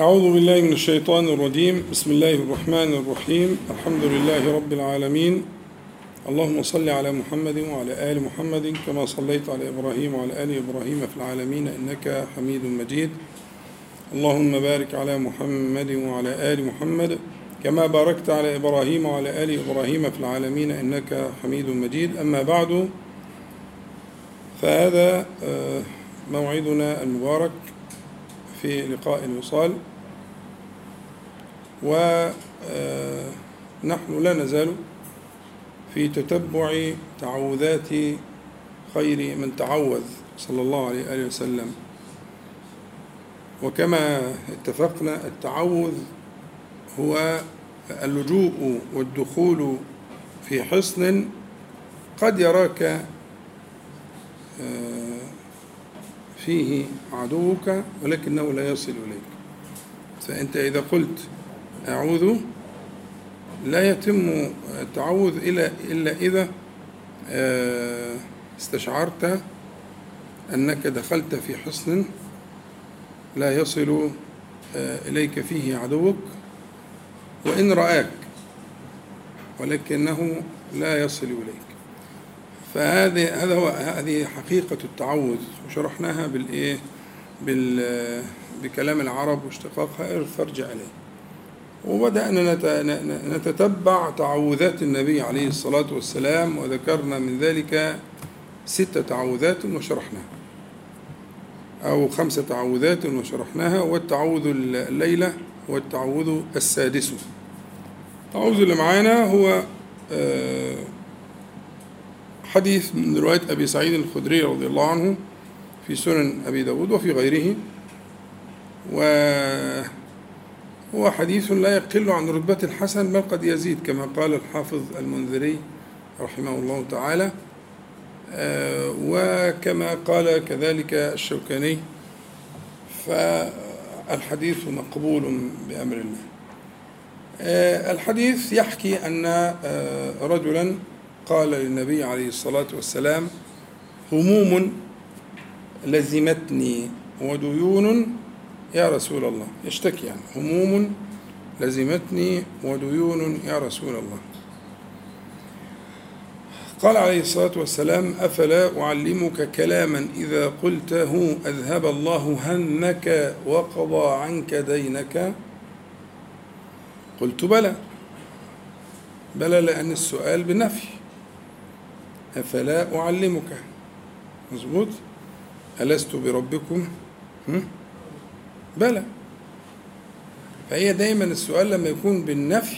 أعوذ بالله من الشيطان الرجيم. بسم الله الرحمن الرحيم. الحمد لله رب العالمين. اللهم صل على محمد وعلى آل محمد كما صليت على إبراهيم وعلى آل إبراهيم في العالمين إنك حميد مجيد. اللهم بارك على محمد وعلى آل محمد كما باركت على إبراهيم وعلى آل إبراهيم في العالمين إنك حميد مجيد. أما بعد فهذا آه، موعدنا المبارك. في لقاء الوصال ونحن لا نزال في تتبع تعوذات خير من تعوذ صلى الله عليه وآله وسلم. وكما اتفقنا التعوذ هو اللجوء والدخول في حصن قد يراك فيه عدوك ولكنه لا يصل إليك. فأنت إذا قلت أعوذ لا يتم التعوذ إلا إلا إذا استشعرت أنك دخلت في حصن لا يصل إليك فيه عدوك وإن رآك ولكنه لا يصل إليك. فهذه هذا هو هذه حقيقة التعوذ وشرحناها بالإيه؟ بال بكلام العرب واشتقاقها فارجع إليه. وبدأنا نتتبع تعوذات النبي عليه الصلاة والسلام وذكرنا من ذلك ست تعوذات وشرحناها. أو خمس تعوذات وشرحناها والتعوذ الليلة والتعوذ السادس. التعوذ اللي معانا هو حديث من رواية أبي سعيد الخدري رضي الله عنه في سنن أبي داود وفي غيره. وهو حديث لا يقل عن رتبة الحسن بل قد يزيد كما قال الحافظ المنذري رحمه الله تعالى. وكما قال كذلك الشوكاني فالحديث مقبول بأمر الله. الحديث يحكي أن رجلا قال للنبي عليه الصلاة والسلام هموم لزمتني وديون يا رسول الله. يشتكي يعني هموم لزمتني وديون يا رسول الله. قال عليه الصلاة والسلام أفلا أعلمك كلاما إذا قلته أذهب الله همك وقضى عنك دينك؟ قلت بلى بلى لأن السؤال بنفي. أفلا أعلمك؟ مظبوط. ألست بربكم؟ بلى. فهي دايما السؤال لما يكون بالنفي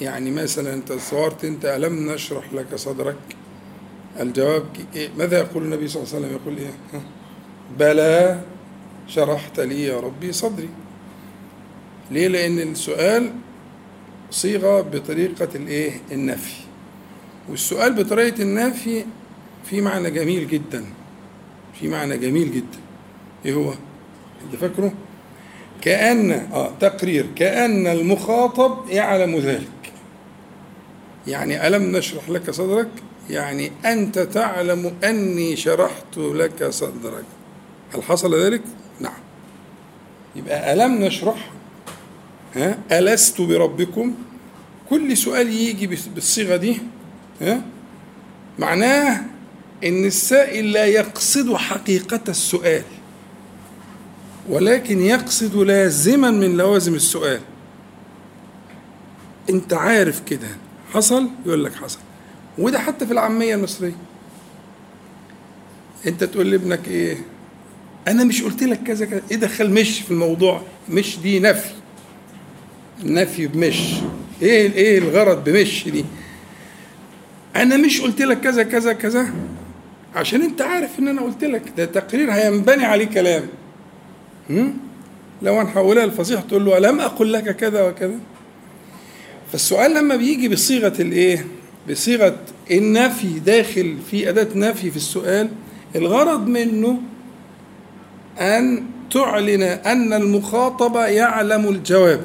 يعني مثلا أنت صورت أنت ألم نشرح لك صدرك؟ الجواب إيه؟ ماذا يقول النبي صلى الله عليه وسلم؟ يقول إيه؟ بلى شرحت لي يا ربي صدري. ليه؟ لأن السؤال صيغة بطريقة الإيه؟ النفي. والسؤال بطريقة النفي في معنى جميل جدا. في معنى جميل جدا. إيه هو؟ أنت فاكره؟ كأن آه تقرير. كأن المخاطب يعلم ذلك. يعني ألم نشرح لك صدرك؟ يعني أنت تعلم أني شرحت لك صدرك. هل حصل ذلك؟ نعم. يبقى ألم نشرح؟ ها؟ ألست بربكم؟ كل سؤال يجي بالصيغة دي؟ معناه إن السائل لا يقصد حقيقة السؤال ولكن يقصد لازما من لوازم السؤال. أنت عارف كده حصل؟ يقول لك حصل. وده حتى في العامية المصرية. أنت تقول لابنك إيه؟ أنا مش قلت لك كذا كذا. إيه دخل مش في الموضوع. مش دي نفي. النفي بمش. إيه إيه الغرض بمش دي؟ أنا مش قلت لك كذا كذا كذا. عشان أنت عارف إن أنا قلت لك ده تقرير هينبني عليه كلام. هم؟ لو هنحولها لفصيح تقول له ألم أقل لك كذا وكذا؟ فالسؤال لما بيجي بصيغة الإيه؟ بصيغة النفي داخل في أداة نفي في السؤال الغرض منه أن تعلن أن المخاطب يعلم الجواب.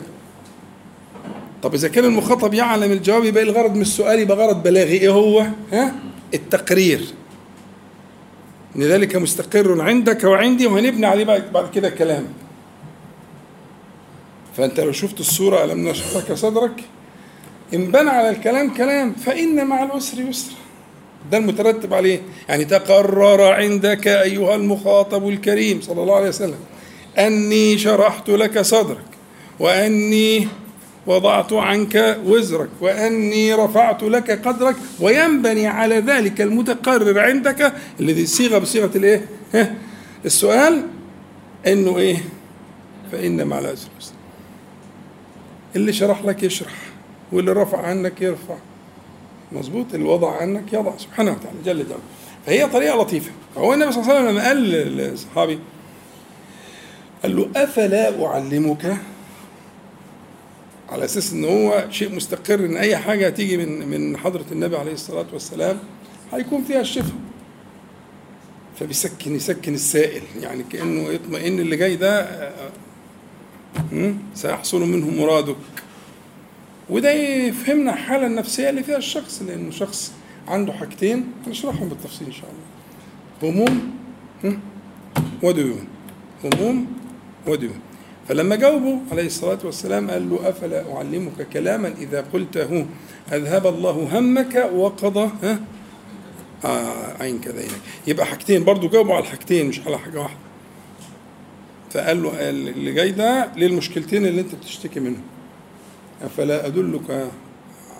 طب إذا كان المخاطب يعلم الجواب يبقى الغرض من السؤال يبقى غرض بلاغي. إيه هو؟ ها؟ التقرير. ان ذلك مستقر عندك وعندي وهنبني عليه بعد كده كلام. فأنت لو شفت الصورة ألم نشرح لك صدرك؟ إن بنى على الكلام كلام فإن مع العسر يسرا. ده المترتب عليه. يعني تقرر عندك أيها المخاطب الكريم صلى الله عليه وسلم أني شرحت لك صدرك وأني وضعت عنك وزرك وأني رفعت لك قدرك وينبني على ذلك المتقرر عندك. الذي صيغة بصيغة الإيه؟ ها؟ السؤال إنه إيه؟ فإن مع العسر اللي شرح لك يشرح واللي رفع عنك يرفع. مظبوط؟ اللي وضع عنك يضع. سبحانه وتعالى جل جلاله. فهي طريقة لطيفة. فهو النبي صلى الله عليه وسلم لما قال للصحابي قال له أفلا أعلمك على أساس إن هو شيء مستقر إن أي حاجة تيجي من من حضرة النبي عليه الصلاة والسلام هيكون فيها الشفاء. فبيسكن يسكن السائل يعني كأنه يطمئن اللي جاي ده سيحصل منه مرادك. وده يفهمنا الحالة النفسية اللي فيها الشخص لأنه شخص عنده حاجتين هنشرحهم بالتفصيل إن شاء الله. هموم وديون. هموم وديون. فلما جاوبه عليه الصلاة والسلام قال له أفلا أعلمك كلاما إذا قلته أذهب الله همك وقضى ها؟ آه عينك دينك يبقى حاجتين برضو جاوبوا على الحاجتين مش على حاجة واحدة. فقال له اللي جاي ده للمشكلتين اللي أنت بتشتكي منهم؟ أفلا أدلك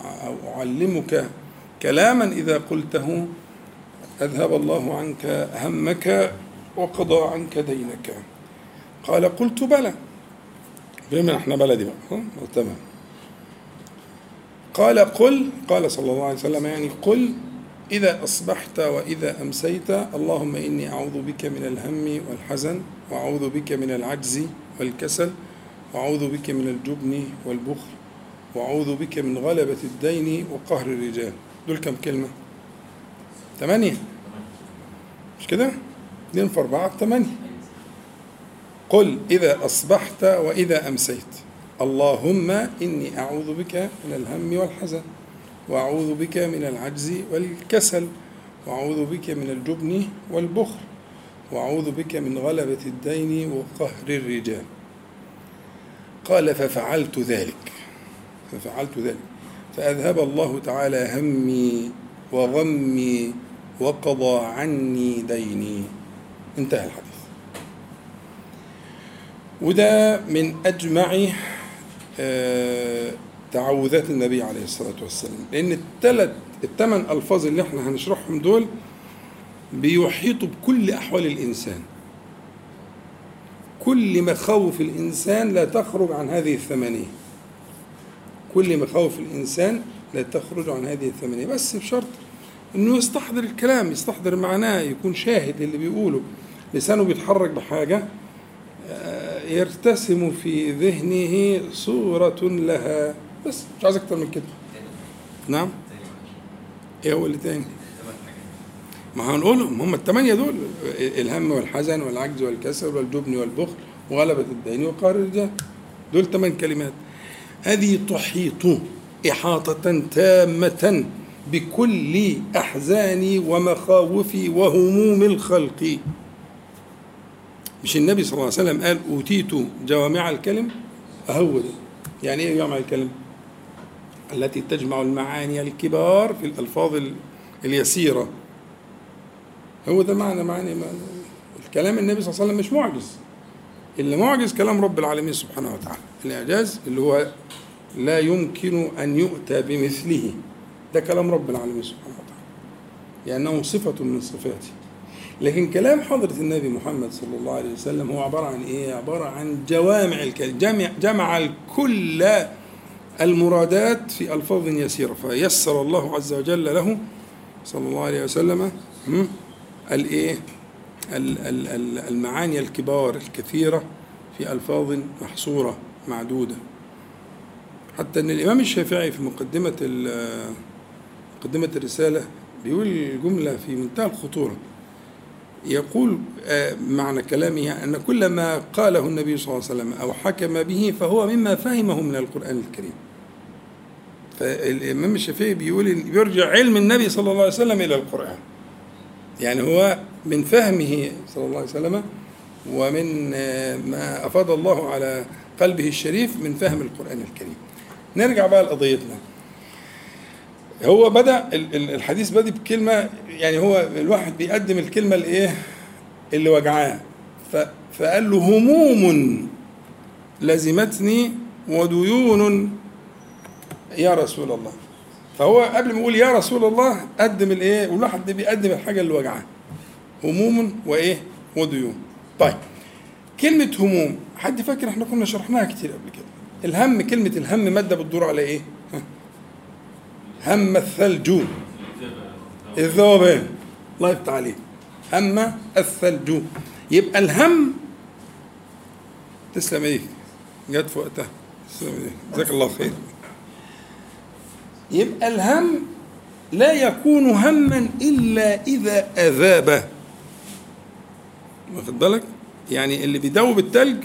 أو أعلمك كلاما إذا قلته أذهب الله عنك همك وقضى عنك دينك. قال قلت بلى. بما إحنا بلدي بقى. تمام. قال قل قال صلى الله عليه وسلم يعني قل إذا أصبحت وإذا أمسيت اللهم إني أعوذ بك من الهم والحزن وأعوذ بك من العجز والكسل وأعوذ بك من الجبن والبخل وأعوذ بك من غلبة الدين وقهر الرجال. دول كم كلمة؟ ثمانية مش كده؟ اثنين في أربعة ثمانية قل إذا أصبحت وإذا أمسيت. اللهم إني أعوذ بك من الهم والحزن وأعوذ بك من العجز والكسل وأعوذ بك من الجبن والبخل وأعوذ بك من غلبة الدين وقهر الرجال. قال ففعلت ذلك. ففعلت ذلك. فأذهب الله تعالى همي وغمي وقضى عني ديني. انتهى الحديث. وده من أجمع تعوذات النبي عليه الصلاة والسلام. لأن الثلاث الثمان ألفاظ اللي إحنا هنشرحهم دول بيحيطوا بكل أحوال الإنسان. كل مخاوف الإنسان لا تخرج عن هذه الثمانية. كل مخاوف الإنسان لا تخرج عن هذه الثمانية. بس بشرط إنه يستحضر الكلام يستحضر معناه يكون شاهد اللي بيقوله. لسانه بيتحرك بحاجة يرتسم في ذهنه صورة لها. بس مش عايز أكتر من كده. نعم. إيه هو اللي تاني؟ ما هنقولهم. هم الثمانية دول. الهم والحزن والعجز والكسل والجبن والبخل وغلبة الدين وقهر الرجال دول ثمان كلمات. هذه تحيط إحاطة تامة بكل أحزاني ومخاوفي وهموم الخلق. مش النبي صلى الله عليه وسلم قال أوتيت جوامع الكلم؟ أهو ده يعني إيه جوامع الكلم؟ التي تجمع المعاني الكبار في الألفاظ اليسيرة. هو ده معنى معنى الكلام النبي صلى الله عليه وسلم مش معجز. اللي معجز كلام رب العالمين سبحانه وتعالى. الإعجاز اللي هو لا يمكن أن يؤتى بمثله. ده كلام رب العالمين سبحانه وتعالى. لأنه صفة من صفاته. لكن كلام حضرة النبي محمد صلى الله عليه وسلم هو عبارة عن إيه؟ عبارة عن جوامع الكلم جمع, جمع كل المرادات في ألفاظ يسيرة فيسر الله عز وجل له صلى الله عليه وسلم الإيه؟ المعاني الكبار الكثيرة في ألفاظ محصورة معدودة حتى أن الإمام الشافعي في مقدمة مقدمة الرسالة بيقول جملة في منتهى الخطورة يقول معنى كلامه أن كل ما قاله النبي صلى الله عليه وسلم أو حكم به فهو مما فهمه من القرآن الكريم. فالإمام الشافعي بيقول بيرجع علم النبي صلى الله عليه وسلم إلى القرآن. يعني هو من فهمه صلى الله عليه وسلم ومن ما أفاض الله على قلبه الشريف من فهم القرآن الكريم. نرجع بقى لقضيتنا. هو بدأ الحديث بدأ بكلمة يعني هو الواحد بيقدم الكلمة الإيه اللي وجعاه. فقال له هموم لزمتني وديون يا رسول الله. فهو قبل ما يقول يا رسول الله قدم الإيه؟ والواحد بيقدم الحاجة اللي وجعاه. هموم وإيه؟ وديون. طيب كلمة هموم حد فاكر إحنا كنا شرحناها كتير قبل كده؟ الهم كلمة الهم مادة بتدور على إيه؟ هم الثلج الذوبان الله يفتح عليك. هم الثلج يبقى الهم تسلم إيديك. جت في وقتها. تسلم جزاك الله خير. يبقى الهم لا يكون هما إلا إذا أذاب. واخد بالك؟ يعني اللي بيدوب التلج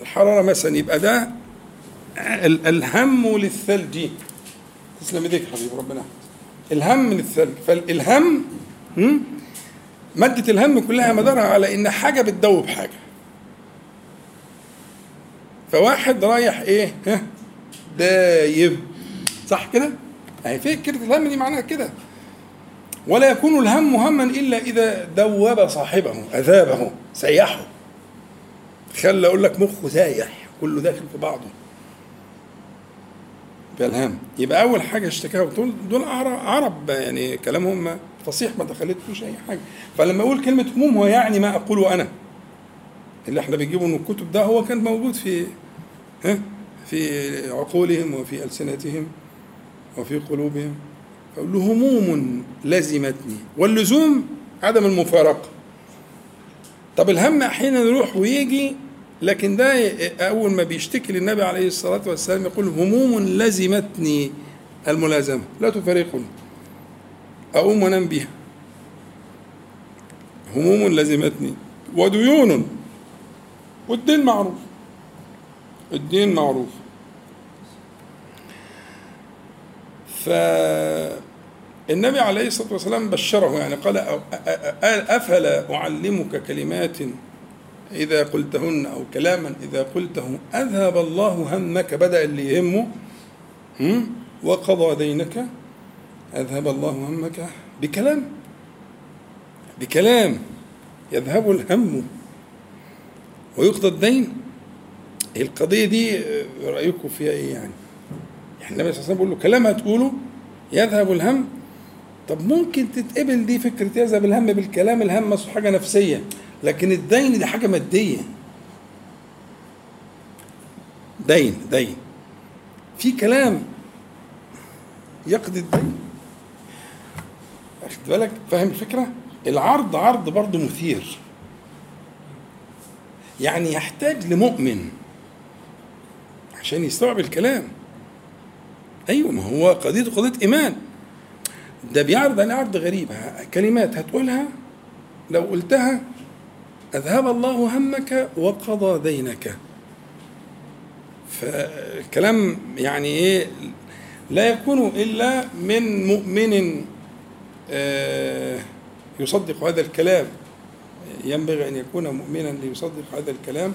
الحرارة مثلا يبقى ده الهم للثلج. تسلم إيديك حبيبي ربنا. الهم للثلج فالهم مادة الهم كلها مدارها على إن حاجة بتدوب حاجة. فواحد رايح إيه؟ ها؟ دايب. صح كده؟ أهي فكرة الهم دي معناها كده. ولا يكون الهم هما إلا إذا دوب صاحبه أذابه سيحه. خلى أقول لك مخه سايح كله داخل في بعضه. بالهم يبقى أول حاجة اشتكاها دول دول عرب يعني كلامهم فصيح ما دخلتوش أي حاجة. فلما أقول كلمة هموم هو يعني ما أقوله أنا. اللي إحنا بنجيبه من الكتب ده هو كان موجود في ها في عقولهم وفي ألسنتهم وفي قلوبهم. فأقول له هموم لزمتني. واللزوم عدم المفارقة. طب الهم أحيانا يروح ويجي لكن ده أول ما بيشتكي للنبي عليه الصلاة والسلام يقول هموم لزمتني الملازمة. لا تفارقني. أقوم وأنام بها هموم لزمتني. وديون. والدين معروف. الدين معروف. فالنبي عليه الصلاة والسلام بشره يعني قال أفلا أعلمك كلمات إذا قلتهن أو كلاما إذا قلته أذهب الله همك بدأ اللي يهمه وقضى دينك أذهب الله همك بكلام. بكلام يذهب الهم ويقضى الدين. القضية دي رأيكم فيها إيه يعني؟ يعني النبي صلى الله عليه وسلم بيقول له كلام هتقوله يذهب الهم. طب ممكن تتقبل دي فكرة يذهب الهم بالكلام الهم حاجة نفسية. لكن الدين دي حاجة مادية. دين دين. في كلام يقضي الدين. واخد بالك؟ فاهم الفكرة؟ العرض عرض برضه مثير. يعني يحتاج لمؤمن عشان يستوعب الكلام. أيوه ما هو قضيته قضية إيمان. ده بيعرض عليه عرض غريب. كلمات هتقولها لو قلتها أذهب الله همك وقضى دينك. فالكلام يعني إيه لا يكون إلا من مؤمن آه، يصدق هذا الكلام. ينبغي أن يكون مؤمنا ليصدق هذا الكلام.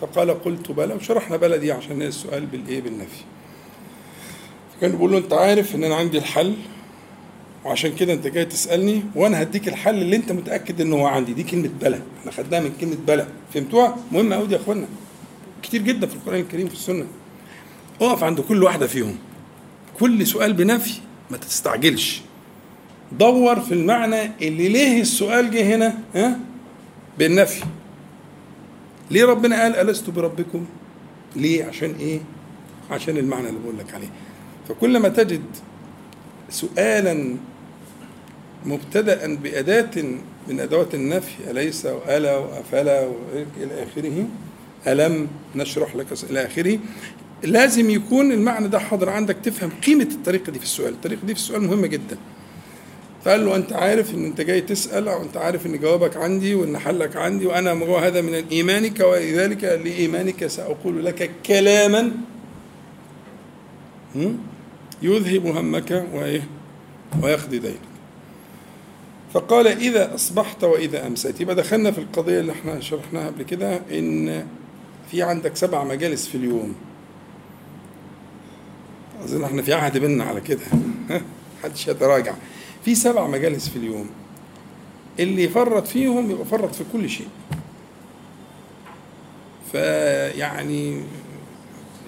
فقال قلت بلى وشرحنا بلى دي عشان السؤال بالإيه بالنفي. فكان بيقول له أنت عارف إن أنا عندي الحل؟ وعشان كده انت جاي تسألني وأنا هديك الحل اللي انت متأكد ان هو عندي. دي كلمة بلى إحنا خدناها من كلمة بلى فهمتوها؟ مهمه قوي يا إخوانا. كتير جدا في القرآن الكريم في السنة. اقف عند كل واحدة فيهم. كل سؤال بنفي ما تستعجلش. دور في المعنى اللي ليه السؤال جه هنا ها؟ بالنفي. ليه ربنا قال ألست بربكم؟ ليه؟ عشان إيه؟ عشان المعنى اللي بقول لك عليه. فكل ما تجد سؤالا مبتدأ بأداة من أدوات النفي أليس وألا وأفلا إلى آخره؟ ألم نشرح لك إلى آخره؟ لازم يكون المعنى ده حاضر عندك تفهم قيمة الطريقة دي في السؤال. الطريقة دي في السؤال مهمة جدا. فقال له أنت عارف إن أنت جاي تسأل أو أنت عارف إن جوابك عندي وإن حلك عندي وأنا هذا من إيمانك ولذلك لإيمانك سأقول لك كلاما. يذهب همك وإيه؟ ويقضي دينك. فقال إذا أصبحت وإذا أمسيت. يبقى دخلنا في القضية اللي إحنا شرحناها قبل كده إن في عندك سبع مجالس في اليوم. أظن إحنا في عهد بينا على كده. محدش يتراجع. في سبع مجالس في اليوم. اللي يفرط فيهم يبقى فرط في كل شيء. فيعني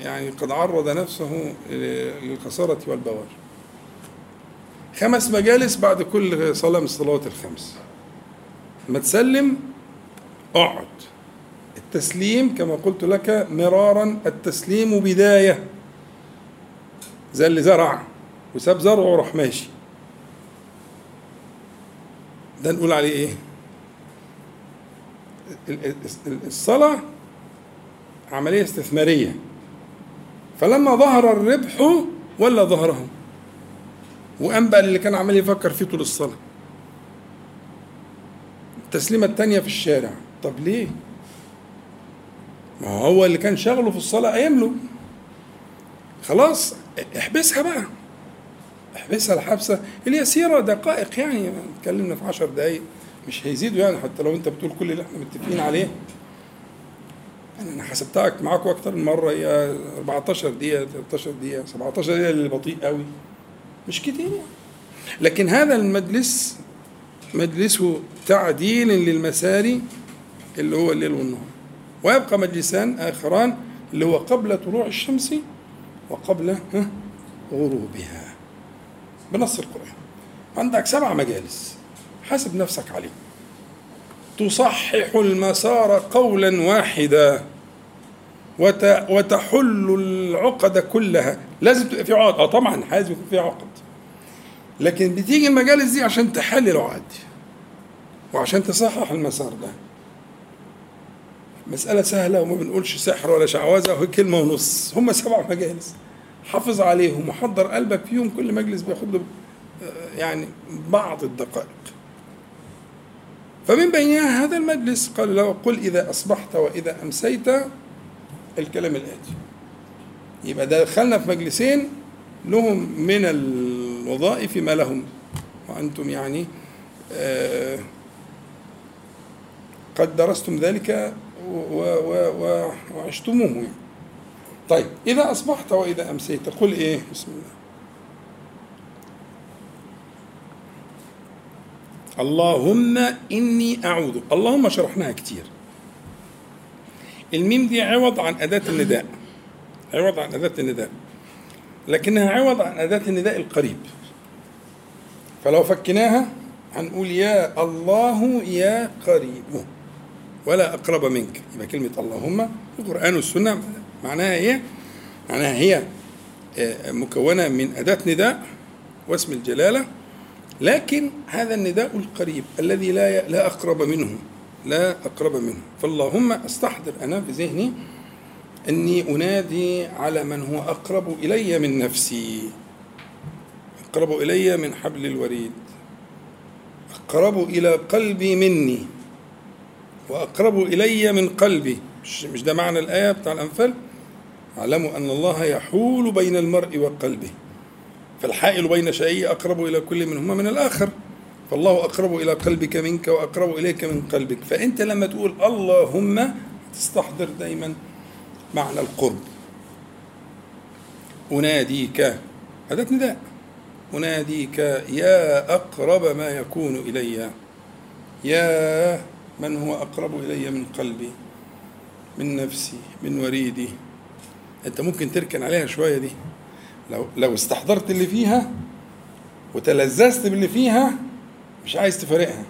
يعني قد عرض نفسه للخسارة والبوار. خمس مجالس بعد كل صلاة من الصلوات الخمس. ما تسلم اقعد. التسليم كما قلت لك مرارا التسليم بداية. زي اللي زرع وساب زرعه وراح ماشي. ده نقول عليه إيه؟ الصلاة عملية استثمارية. فلما ظهر الربح ولا ظهره وأنبأ اللي كان عمال يفكر فيه طول الصلاة. التسليمة التانية في الشارع. طب ليه؟ ما هو اللي كان شغله في الصلاة قايم له. خلاص احبسها بقى. احبسها الحبسة. اليسيرة دقائق يعني اتكلمنا في عشر دقايق. مش هيزيدوا يعني حتى لو أنت بتقول كل اللي إحنا متفقين عليه. يعني أنا حسبتها معاكم أكتر من مرة. هي 14 دقيقة 13 دقيقة 17 دقيقة اللي بطيء قوي مش كتير يعني. لكن هذا المجلس مجلسه تعديل للمساري اللي هو الليل والنهار. ويبقى مجلسان آخران اللي هو قبل طلوع الشمس وقبل غروبها. بنص القرآن. عندك سبع مجالس. حاسب نفسك عليه تصحح المسار قولا واحدا وتحل العقد كلها. لازم تبقى في عقد. آه طبعا لازم يكون في عقد. لكن بتيجي المجالس دي عشان تحل العقد وعشان تصحح المسار ده. مسألة سهلة وما بنقولش سحر ولا شعوذة وهي كلمة ونص. هم سبع مجالس. حافظ عليهم وحضر قلبك فيهم كل مجلس بياخد له يعني بعض الدقائق. فمن بينها هذا المجلس قال له قل إذا أصبحت وإذا أمسيت الكلام الآتي. يبقى دخلنا في مجلسين لهم من الوظائف ما لهم. وأنتم يعني آه قد درستم ذلك وعشتموه. يعني. طيب إذا أصبحت وإذا أمسيت قل إيه؟ بسم الله. اللهم إني أعوذ. اللهم شرحناها كتير. الميم دي عوض عن أداة النداء. عوض عن أداة النداء. لكنها عوض عن أداة النداء القريب. فلو فكناها هنقول يا الله يا قريب. ولا أقرب منك. يبقى كلمة اللهم في القرآن والسنة معناها إيه؟ معناها هي مكونة من أداة نداء واسم الجلالة. لكن هذا النداء القريب الذي لا لا أقرب منه لا أقرب منه. فاللهم أستحضر أنا في ذهني أني أنادي على من هو أقرب إلي من نفسي. أقرب إلي من حبل الوريد. أقرب إلى قلبي مني. وأقرب إلي من قلبي. مش, مش ده معنى الآية بتاع الأنفال؟ اعلموا أن الله يحول بين المرء وقلبه. فالحائل بين شيئين أقرب إلى كل منهما من الآخر. فالله أقرب إلى قلبك منك وأقرب إليك من قلبك. فأنت لما تقول اللهم تستحضر دايما. معنى القرب. أناديك هذا نداء. أناديك يا أقرب ما يكون إلي. يا من هو أقرب إلي من قلبي؟ من نفسي من وريدي. أنت ممكن تركن عليها شوية دي. لو لو استحضرت اللي فيها وتلذذت باللي فيها مش عايز تفارقها.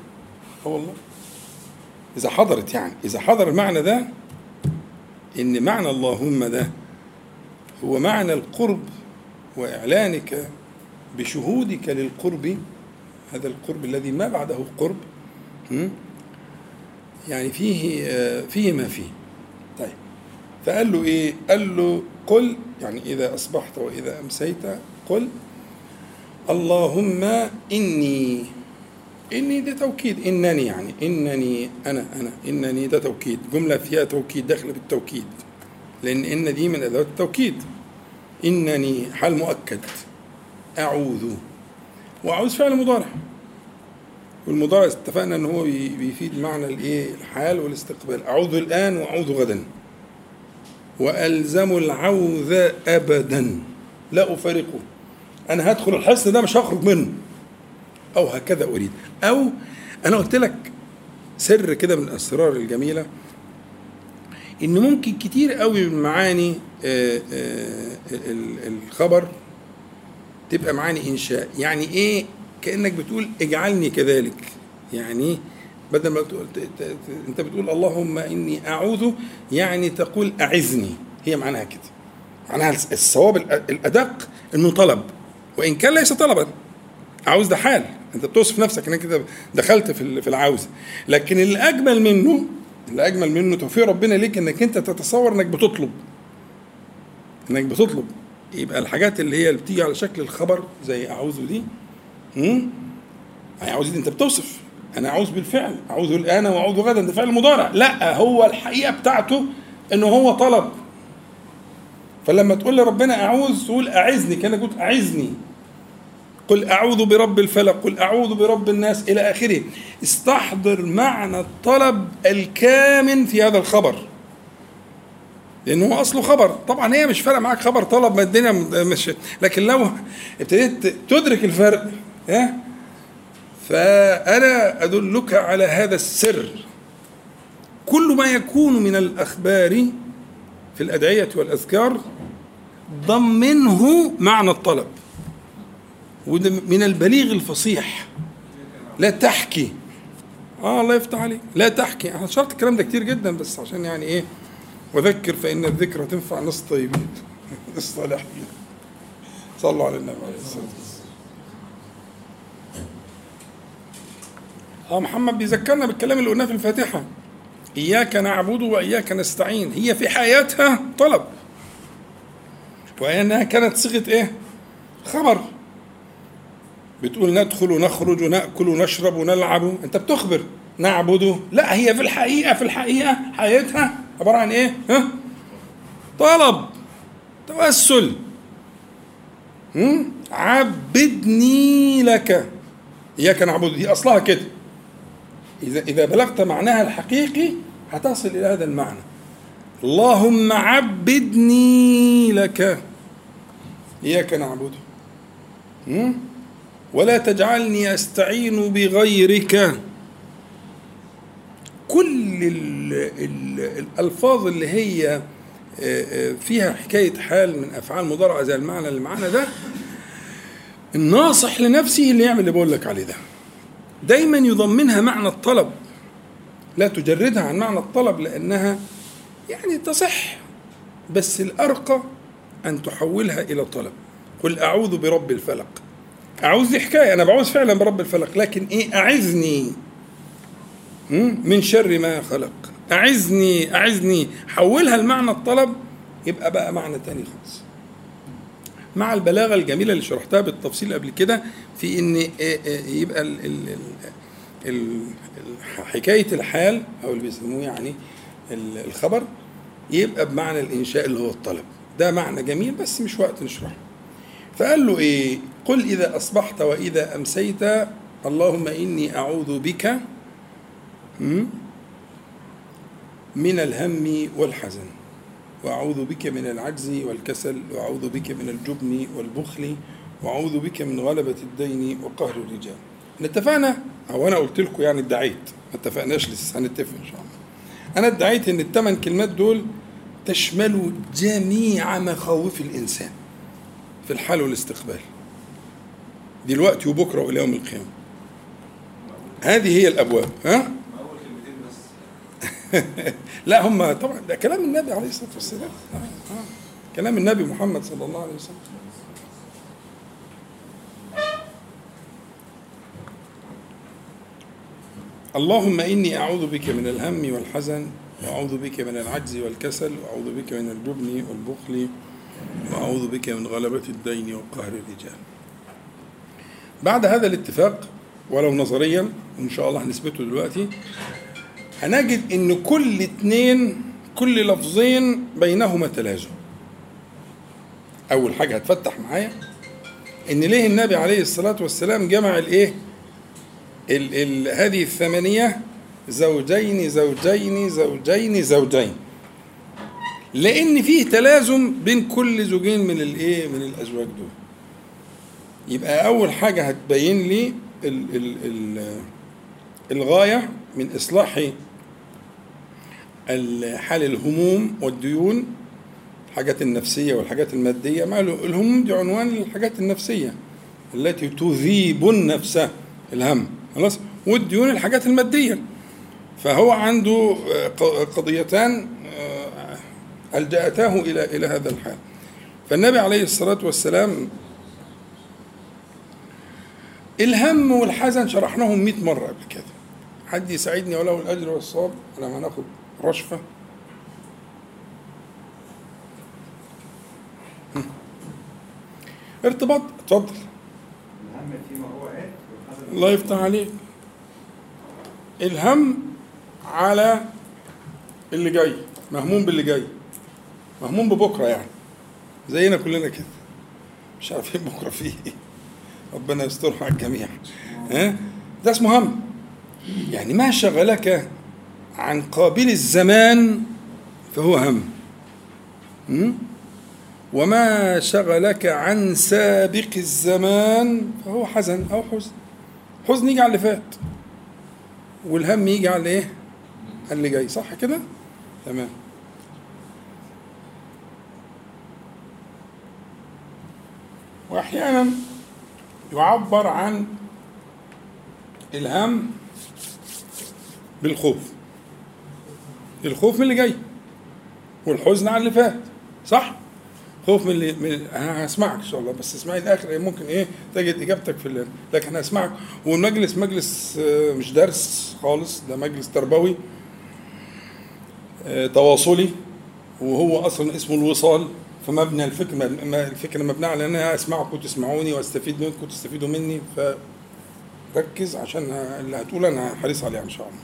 أه والله. إذا حضرت يعني إذا حضر المعنى ده إن معنى اللهم ده هو معنى القرب وإعلانك بشهودك للقرب هذا القرب الذي ما بعده قرب يعني فيه فيه ما فيه. طيب فقال له إيه؟ قال له قل يعني إذا أصبحت وإذا أمسيت قل اللهم إني إني ده توكيد. إنني يعني إنني أنا أنا إنني ده توكيد. جملة فيها توكيد داخلة بالتوكيد. لأن إن دي من أدوات التوكيد. إنني حال مؤكد. أعوذ. وأعوذ فعل مضارع. والمضارع اتفقنا ان هو بيفيد معنى الإيه؟ الحال والاستقبال. أعوذ الآن وأعوذ غدا. وألزم العوذ أبدا. لا أفارقه. أنا هدخل الحصن ده مش هخرج منه. أو هكذا أريد. أو أنا قلت لك سر كده من الأسرار الجميلة إن ممكن كتير قوي من معاني آه، آه، الخبر تبقى معاني إنشاء. يعني إيه؟ كأنك بتقول اجعلني كذلك. يعني بدل ما تقول أنت بتقول اللهم إني أعوذ يعني تقول أعذني. هي معناها كده. معناها الصواب الأدق انه طلب وإن كان ليس طلبا. عاوز ده حال. انت بتوصف نفسك انك كده دخلت في في العاوز. لكن اللي اجمل منه اللي اجمل منه توفيق ربنا ليك انك انت تتصور انك بتطلب. انك بتطلب. يبقى الحاجات اللي هي اللي بتيجي على شكل الخبر زي أعوذ دي امم أعوذ دي انت بتوصف. أنا أعوذ بالفعل. أعوذ الآن وأعوذ غدا. ده فعل مضارع. لا هو الحقيقة بتاعته إنه هو طلب. فلما تقول لربنا أعوذ تقول أعزني. كأنك قلت أعزني. قل أعوذ برب الفلق قل أعوذ برب الناس إلى آخره. استحضر معنى الطلب الكامن في هذا الخبر. لأنه هو أصله خبر. طبعا هي مش فارقة معاك خبر طلب ما الدنيا مش لكن لو ابتديت تدرك الفرق ها؟ فأنا أدلك على هذا السر. كل ما يكون من الأخبار في الأدعية والأذكار ضمنه معنى الطلب. وده من البليغ الفصيح. لا تحكي. آه الله يفتح عليك. لا تحكي. أنا شرط الكلام ده كتير جدا بس عشان يعني إيه وذكر فإن الذكرى تنفع ناس طيبين ناس صالحين. صلوا على النبي عليه الصلاة والسلام. آه محمد بيذكرنا بالكلام اللي قلناه في الفاتحة. إياك نعبد وإياك نستعين. هي في حياتها طلب. وأنها كانت صيغة إيه؟ خبر. بتقول ندخل ونخرج ونأكل ونشرب ونلعب. أنت بتخبر. نعبده. لا هي في الحقيقة في الحقيقة حياتها عبارة عن إيه؟ ها؟ طلب. توسل. عبدني لك. إياك نعبد. دي أصلها كده. إذا إذا بلغت معناها الحقيقي هتصل إلى هذا المعنى. اللهم عبدني لك. إياك نعبد. ولا تجعلني أستعين بغيرك. كل ال ال الألفاظ اللي هي آه، آه، فيها حكاية حال من أفعال مضارعة زي المعنى اللي معانا ده الناصح لنفسه اللي يعمل اللي بقول لك عليه ده. دايما يضمنها معنى الطلب. لا تجردها عن معنى الطلب لأنها يعني تصح بس الأرقى أن تحولها إلى طلب. قل أعوذ برب الفلق. أعوذ دي حكاية أنا بعوذ فعلا برب الفلق لكن إيه أعذني من شر ما خلق. أعزني أعزني. حولها لمعنى الطلب يبقى بقى معنى تاني خالص. مع البلاغة الجميلة اللي شرحتها بالتفصيل قبل كده في إن آه، آه، يبقى ال ال ال حكاية الحال أو اللي بيسموه يعني الخبر يبقى بمعنى الإنشاء اللي هو الطلب. ده معنى جميل بس مش وقت نشرحه. فقال له إيه؟ قل إذا أصبحت وإذا أمسيت اللهم إني أعوذ بك من الهم والحزن وأعوذ بك من العجز والكسل وأعوذ بك من الجبن والبخل وأعوذ بك من غلبة الدين وقهر الرجال. اتفقنا؟ أو أنا قلت لكم يعني ادعيت. ما اتفقناش لسه هنتفق إن شاء الله. أنا ادعيت إن الثمان كلمات دول تشملوا جميع مخاوف الإنسان. في الحال والاستقبال. دلوقتي وبكرة وإلى يوم القيامة. هذه هي الأبواب ها؟ لا هم طبعا ده كلام النبي عليه الصلاة والسلام. كلام النبي محمد صلى الله عليه وسلم. اللهم إني أعوذ بك من الهم والحزن وأعوذ بك من العجز والكسل وأعوذ بك من الجبن والبخل وأعوذ بك من غلبة الدين وقهر الرجال. بعد هذا الاتفاق ولو نظريا وإن شاء الله هنثبته دلوقتي هنجد إن كل اتنين كل لفظين بينهما تلازم. أول حاجة هتفتح معايا إن ليه النبي عليه الصلاة والسلام جمع الايه ال ال هذه الثمانية زوجين زوجين زوجين زوجين. لأن فيه تلازم بين كل زوجين من الايه من الازواج دول. يبقى اول حاجة هتبين لي ال ال ال الغاية من اصلاح حال الهموم والديون الحاجات النفسية والحاجات المادية. مع الهموم دي عنوان للحاجات النفسية التي تذيب النفس الهم. خلاص؟ والديون الحاجات المادية. فهو عنده قضيتان ألجأتاه إلى إلى هذا الحال؟ فالنبي عليه الصلاة والسلام الهم والحزن شرحناهم 100 مرة قبل كده حد يساعدني وله الأجر والصواب؟ لما ناخد رشفة. ارتباط اتفضل. الهم فيما هو الله يفتح عليك. الهم على اللي جاي مهموم باللي جاي. مهموم ببكرة يعني. زينا كلنا كده. مش عارفين بكرة فيه إيه. ربنا يسترها على الجميع. ها؟ ده اسمه هم. يعني ما شغلك عن قابل الزمان فهو هم؟ وما شغلك عن سابق الزمان فهو حزن أو حزن. حزن يجي على اللي فات. والهم يجي على إيه؟ على اللي جاي. صح كده؟ تمام. وأحيانا يعبر عن الهم بالخوف. الخوف من اللي جاي والحزن على اللي فات صح؟ خوف من اللي من أنا هسمعك إن شاء الله بس اسمعي الآخر ممكن إيه؟ تجد إجابتك في الليل. لكن هسمعك. والمجلس مجلس آه، مش درس خالص ده مجلس تربوي آه، تواصلي وهو أصلا اسمه الوصال. فمبنى الفكر الفكرة مبنيه على إن أنا اسمعكم وتسمعوني وأستفيد منكم وتستفيدوا مني فركز عشان اللي هتقول أنا حريص عليه إن شاء الله.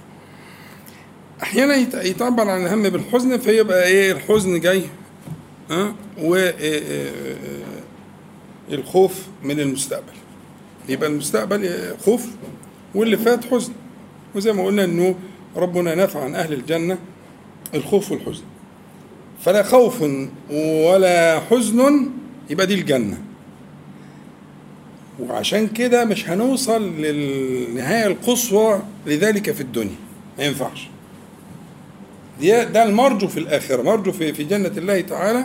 أحيانا يتعبر عن الهم بالحزن فيبقى إيه الحزن جاي ها و إيه، إيه، إيه، الخوف من المستقبل. يبقى المستقبل خوف واللي فات حزن. وزي ما قلنا إنه ربنا نفع عن أهل الجنة الخوف والحزن. فلا خوف ولا حزن يبقى دي الجنة. وعشان كده مش هنوصل للنهاية القصوى لذلك في الدنيا. ما ينفعش. ده المرجو في الآخرة مرجو في, في جنة الله تعالى.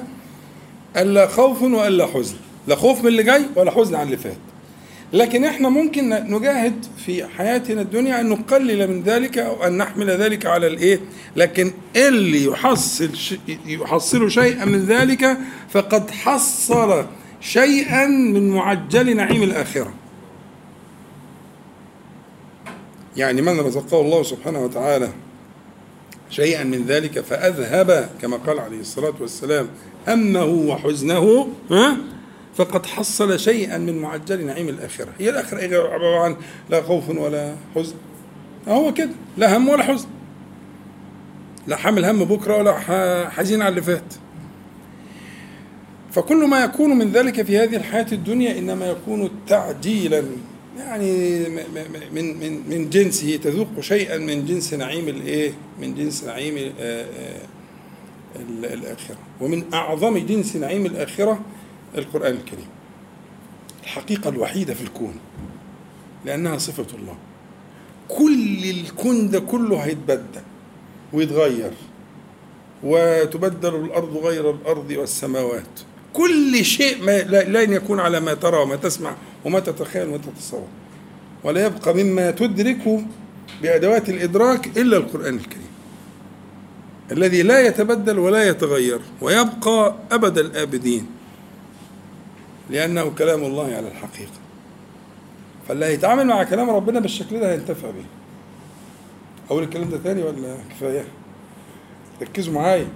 ألا خوف وألا حزن. لا خوف من اللي جاي ولا حزن عن اللي فات. لكن إحنا ممكن نجاهد في حياتنا الدنيا أن نقلل من ذلك أو أن نحمل ذلك على الإيه؟ لكن اللي يحصل يحصل شيئا من ذلك فقد حصل شيئا من معجل نعيم الآخرة. يعني من رزقه الله سبحانه وتعالى شيئا من ذلك فأذهب كما قال عليه الصلاة والسلام همه وحزنه ها؟ فقد حصل شيئا من معجل نعيم الآخرة. هي الآخرة عبارة عن لا خوف ولا حزن. هو كده لا هم ولا حزن. لا حامل هم بكرة ولا حزين على اللي فات. فكل ما يكون من ذلك في هذه الحياة الدنيا إنما يكون تعجيلا. يعني من من من جنسه تذوق شيئا من جنس نعيم الإيه؟ من جنس نعيم آه، آه، الآخرة. ومن أعظم جنس نعيم الآخرة القرآن الكريم. الحقيقة الوحيدة في الكون لأنها صفة الله. كل الكون ده كله هيتبدل ويتغير وتبدل الأرض غير الأرض والسماوات. كل شيء ما لن يكون على ما ترى وما تسمع وما تتخيل وما تتصور. ولا يبقى مما تدرك بأدوات الإدراك إلا القرآن الكريم. الذي لا يتبدل ولا يتغير ويبقى أبد الآبدين. لأنه كلام الله على الحقيقة. فاللي هيتعامل مع كلام ربنا بالشكل ده هينتفع به أقول الكلام ده تاني ولا كفاية؟ ركزوا معايا.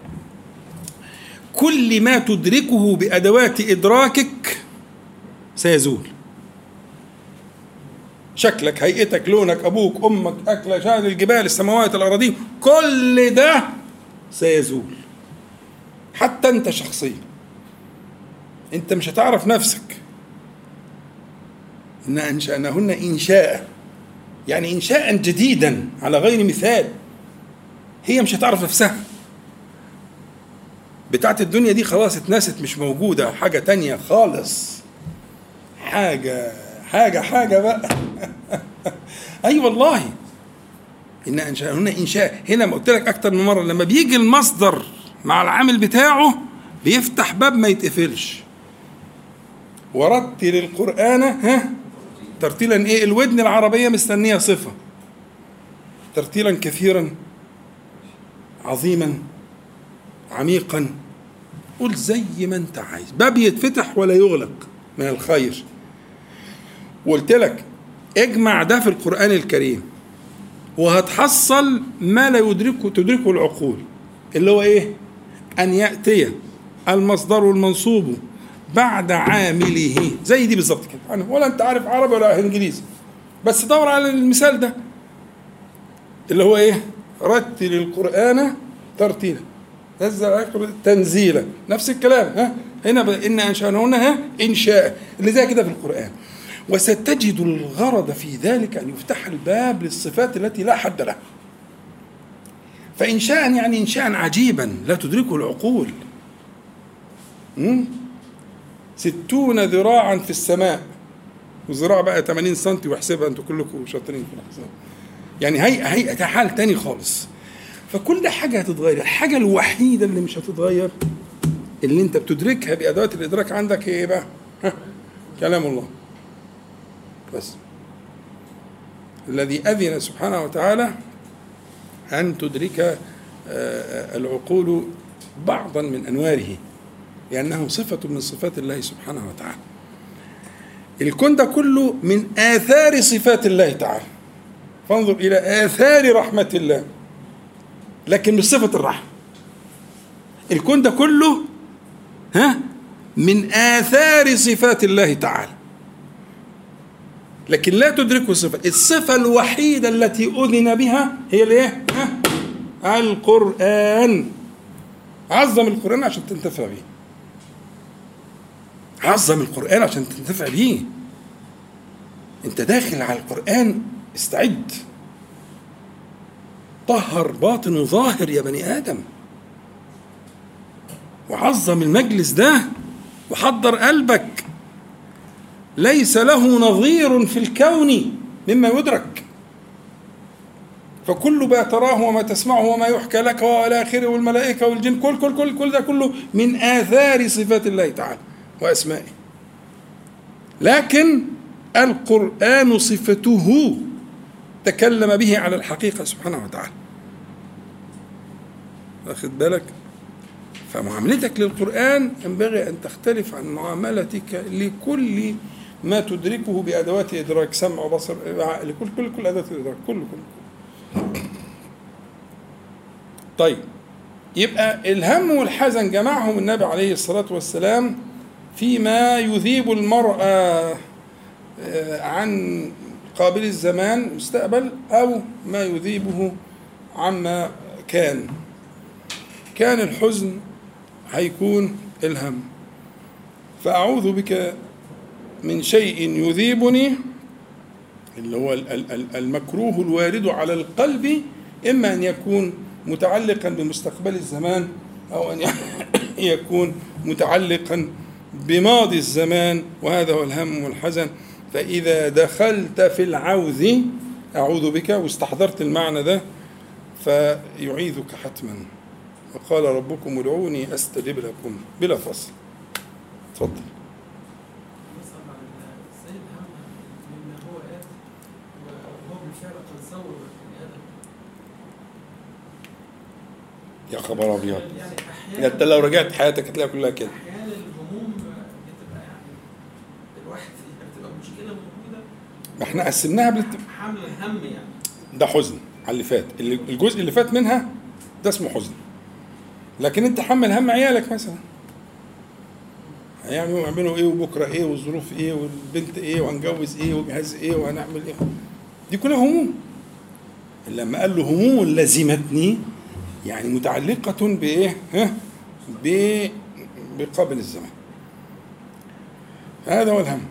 كل ما تدركه بأدوات إدراكك سيزول. شكلك هيئتك لونك أبوك أمك أكلة شأن الجبال السماوات الأراضين كل ده سيزول. حتى أنت شخصيا. أنت مش هتعرف نفسك. إنا أنشأناهن إنشاء. يعني إنشاء جديدا على غير مثال. هي مش هتعرف نفسها. بتاعت الدنيا دي خلاص اتنست مش موجودة. حاجة تانية خالص. حاجة حاجة حاجة بقى. أي والله. إن إنشاء هنا إنشاء. هنا ما قلت لك أكتر من مرة لما بيجي المصدر مع العامل بتاعه بيفتح باب ما يتقفلش. ورتل القرآن ها؟ ترتيلا إيه؟ الودن العربية مستنية صفة. ترتيلا كثيرا عظيما عميقا. قول زي ما أنت عايز. باب يتفتح ولا يغلق من الخير. وقلت لك اجمع ده في القرآن الكريم. وهتحصل ما لا يدركه تدركه العقول. اللي هو إيه؟ أن يأتي المصدر المنصوب. بعد عامله. زي دي بالظبط كده. ولا أنت عارف عربي ولا إنجليزي. بس دور على المثال ده. اللي هو إيه؟ رتل القرآن ترتيلا. نزل تنزيلا. نفس الكلام ها؟ هنا. إن انشانهن ها؟ إنشاء. اللي زي كده في القرآن. وستجد الغرض في ذلك أن يفتح الباب للصفات التي لا حد لها. فإنشاء يعني إنشاء عجيبا لا تدركه العقول? ستون ذراعا في السماء. وذراع بقى 80 سم واحسبها أنتوا كلكم شاطرين في الحساب. يعني هيئة هيئة حال تاني خالص. فكل حاجة هتتغير. الحاجة الوحيدة اللي مش هتتغير اللي انت بتدركها بأدوات الإدراك عندك هي إيه بقى؟ ها كلام الله. بس. الذي أذن سبحانه وتعالى أن تدرك العقول بعضا من أنواره. لأنه صفة من صفات الله سبحانه وتعالى. الكون ده كله من آثار صفات الله تعالى. فانظر إلى آثار رحمة الله. لكن مش صفة الرحمة. الكون ده كله ها من آثار صفات الله تعالى. لكن لا تدركه الصفة. الصفة الوحيدة التي أذن بها هي الإيه؟ القرآن. عظم القرآن عشان تنتفع به عظم القرآن عشان تنتفع به انت داخل على القرآن استعد. طهر باطن وظاهر يا بني آدم. وعظم المجلس ده وحضر قلبك. ليس له نظير في الكون مما يدرك. فكل ما تراه وما تسمعه وما يحكى لك والى اخره والملائكة والجن كل كل كل كل ده كله من آثار صفات الله تعالى. واسمائه لكن القرآن صفته تكلم به على الحقيقة سبحانه وتعالى. واخد بالك؟ فمعاملتك للقرآن ينبغي أن تختلف عن معاملتك لكل ما تدركه بأدوات إدراك سمع وبصر عقل كل كل كل ادوات الادراك كل كل. طيب يبقى الهم والحزن جمعهم النبي عليه الصلاة والسلام فيما يذيب المرأة عن قابل الزمان مستقبل أو ما يذيبه عما كان. كان الحزن هيكون الهم. فأعوذ بك من شيء يذيبني اللي هو المكروه الوارد على القلب إما أن يكون متعلقا بمستقبل الزمان أو أن يكون متعلقا بماضي الزمان وهذا هو الهم والحزن. فإذا دخلت في العوذ أعوذ بك واستحضرت المعنى ده فيعيذك حتما. وقال ربكم ادعوني أستجب لكم بلا فصل. تفضل. يا خبر أبيض. يعني انت لو رجعت حياتك هتلاقيها كلها كده أحيانا الهموم بتبقى يعني الواحد بتبقى مشكله موجوده ما إحنا قسمناها بالت... حمل الهم يعني ده حزن على اللي فات الجزء اللي فات منها ده اسمه حزن لكن انت حمل هم عيالك مثلا هيعملوا يعملوا إيه وبكرة إيه والظروف إيه والبنت إيه وهنجوز إيه وجهاز إيه وهنعمل إيه دي كلها هموم لما قال له هموم لزمتني يعني متعلقة بإيه؟ ها؟ بقابل الزمان. هذا هو الهم.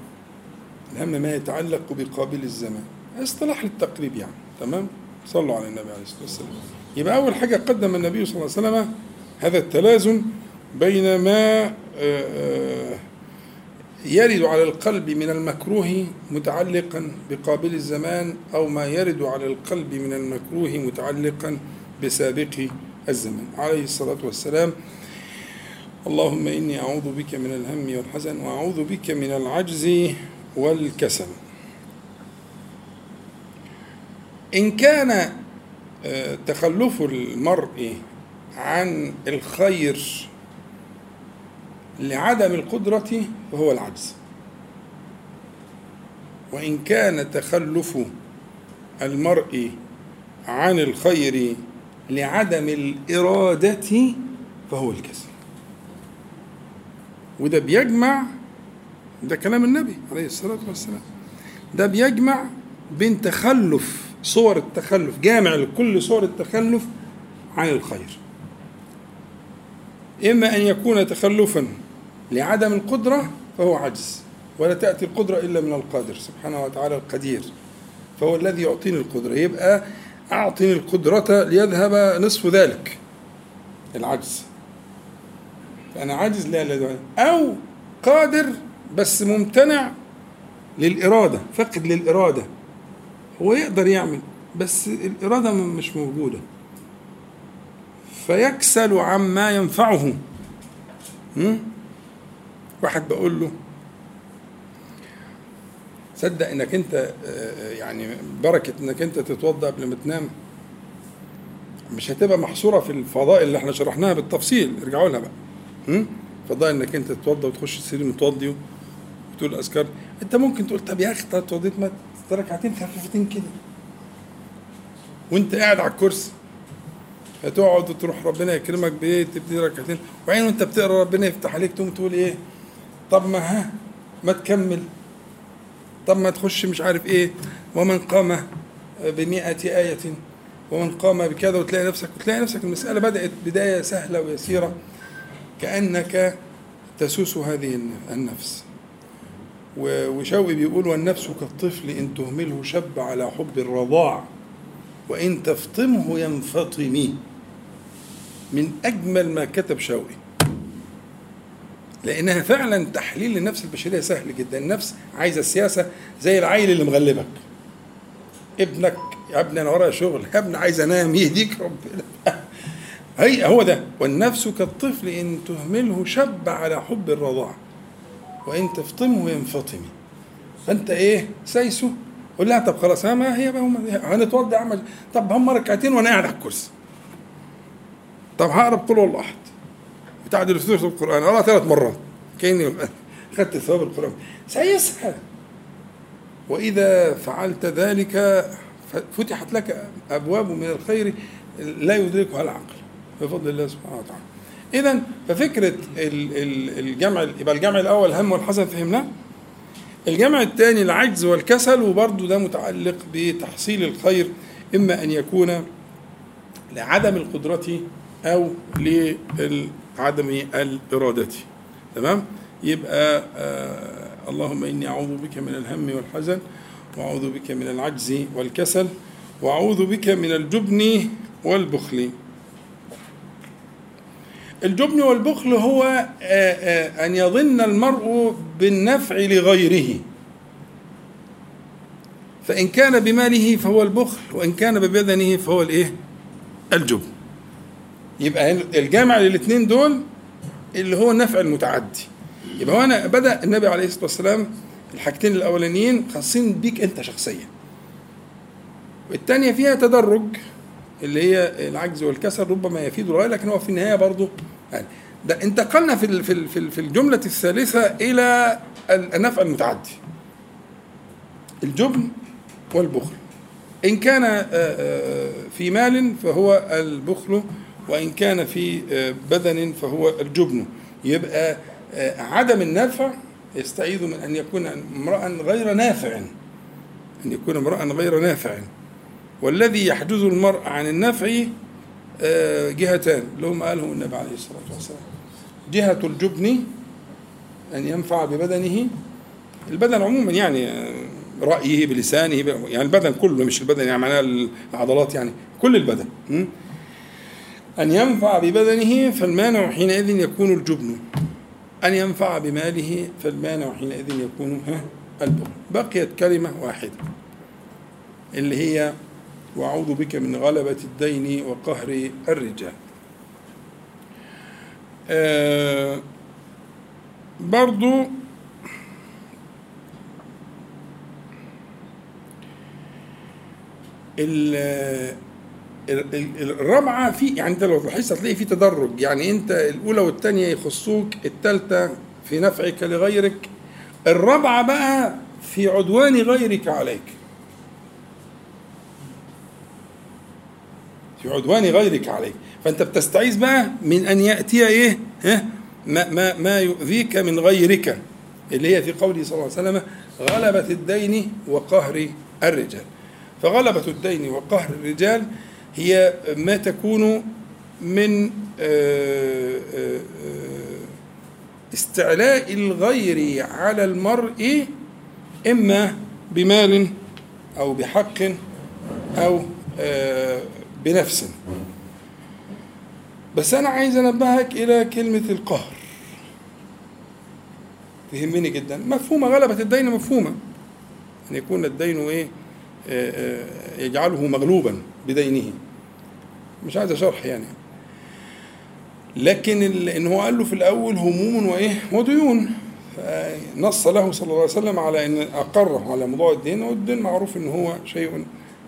الهم ما يتعلق بقابل الزمان. اصطلاح للتقريب يعني، تمام؟ صلوا على النبي عليه الصلاة والسلام. يبقى أول حاجة قدم النبي صلى الله عليه وسلم هذا التلازم بين ما آه، آه، يرد على القلب من المكروه متعلقا بقابل الزمان أو ما يرد على القلب من المكروه متعلقا بسابق الزمان عليه الصلاة والسلام اللهم إني أعوذ بك من الهم والحزن وأعوذ بك من العجز والكسل. إن كان آه، تخلف المرء عن الخير لعدم القدرة فهو العجز. وإن كان تخلف المرء عن الخير لعدم الإرادة فهو الكسل. وده بيجمع ده كلام النبي عليه الصلاة والسلام. ده بيجمع بين تخلف صور التخلف جامع لكل صور التخلف عن الخير. إما أن يكون تخلفا لعدم القدرة فهو عجز ولا تأتي القدرة إلا من القادر سبحانه وتعالى القدير فهو الذي يعطيني القدرة. يبقى أعطني القدرة ليذهب نصف ذلك. العجز. فأنا عاجز لا لا أو قادر بس ممتنع للإرادة. فقد للإرادة. هو يقدر يعمل بس الإرادة مش موجودة. فيكسل عما ينفعه? واحد بقول له صدق إنك أنت آه، يعني بركة إنك أنت تتوضأ قبل ما تنام. مش هتبقى محصورة في الفضائل اللي إحنا شرحناها بالتفصيل. ارجعوا لها بقى؟ فضائل إنك أنت تتوضأ وتخش السرير متوضي وتقول أذكار. أنت ممكن تقول طب يا أخي طب اتوضيت ما ركعتين خفيفتين كده. وأنت قاعد على الكرسي. هتقعد وتروح ربنا يكرمك بايه تبتدي ركعتين. وبعدين وأنت بتقرأ ربنا يفتح عليك تقوم تقول إيه؟ طب ما ها ما تكمل. طب ما تخش مش عارف إيه. ومن قام بمئة آية ومن قام بكذا وتلاقي نفسك وتلاقي نفسك المسألة بدأت بداية سهلة ويسيرة. كأنك تسوس هذه النفس. وشوقي بيقول والنفس كالطفل إن تهمله شب على حب الرضاع وإن تفطمه ينفطم من أجمل ما كتب شوقي. لأنها فعلا تحليل للنفس البشرية سهل جدا. النفس عايزة السياسة زي العيل اللي مغلبك. ابنك يا ابني أنا ورايا شغل. يا ابني عايز أنام. يهديك ربنا. هي هو ده. والنفس كالطفل إن تهمله شب على حب الرضاع. وإن تفطمه ينفطم فأنت إيه؟ سايسه قول لها طب خلاص ما هي هنتوضى اعمل طب هم ركعتين وأنا قاعد على الكرسي. طب هقرب قل والله احد بتعدل ثلث القرآن. أقرأ ثلاث مرات. كأني أخذت ثواب القرآن. سيسهل. وإذا فعلت ذلك فتحت لك أبواب من الخير لا يدركها العقل. بفضل الله سبحانه وتعالى. إذا ففكرة الجمع يبقى الجمع الأول هم والحسن فهمناه. الجمع الثاني العجز والكسل وبرضه ده متعلق بتحصيل الخير إما أن يكون لعدم القدرة أو عدم الإرادة. تمام؟ يبقى آه اللهم إني أعوذ بك من الهم والحزن وأعوذ بك من العجز والكسل وأعوذ بك من الجبن والبخل. الجبن والبخل هو آه آه أن يظن المرء بالنفع لغيره. فإن كان بماله فهو البخل وإن كان ببدنه فهو الإيه؟ الجبن. يبقى الجامع للاثنين دول اللي هو النفع المتعدي. يبقى هنا بدأ النبي عليه الصلاة والسلام الحاجتين الأولانيين خاصين بيك أنت شخصيا. والثانيه فيها تدرج. اللي هي العجز والكسل ربما يفيد الغايه لكن هو في النهاية برضه يعني ده انتقلنا في في في الجملة الثالثة إلى النفع المتعدي. الجبن والبخل. إن كان آه، آه، في مال فهو البخل وإن كان في آه، بدن فهو الجبن. يبقى عدم النفع يستعيذ من أن يكون امرأ غير نافع. أن يكون امرأ غير نافع. والذي يحجز المرء عن النفع آه، جهتان. اللي هم قالهم النبي عليه الصلاة والسلام. جهة الجبن أن ينفع ببدنه. البدن عموما يعني رأيه بلسانه يعني البدن كله مش البدن يعني معناه العضلات يعني كل البدن. أن ينفع ببدنه فالمانع حينئذ يكون الجبن. أن ينفع بماله فالمانع حينئذ يكون البخل. بقيت كلمة واحدة اللي هي وأعوذ بك من غلبة الدين وقهر الرجال. آه برضو ال- ال- ال- الرابعة في يعني انت لو لاحظت هتلاقي في تدرج. يعني انت الأولى والثانية يخصوك الثالثة في نفعك لغيرك. الرابعة بقى في عدوان غيرك عليك. في عدوان غيرك عليك. فأنت بتستعيذ بقى من أن يأتي إيه؟ ها؟ ما ما ما يؤذيك من غيرك. اللي هي في قوله صلى الله عليه وسلم غلبة الدين وقهر الرجال. فغلبة الدين وقهر الرجال هي ما تكون من آه، آه، آه، استعلاء الغير على المرء إما بمال أو بحق أو بنفس بس أنا عايز أنبهك إلى كلمة القهر. تهمني جدا. مفهومة غلبة الدين مفهومة. أن يكون الدين إيه؟ آه، آه، يجعله مغلوبا بدينه. مش عايز شرح يعني. لكن إن هو قال له في الأول هموم وإيه؟ وديون. نص له صلى الله عليه وسلم على إن أقره على موضوع الدين والدين معروف إن هو شيء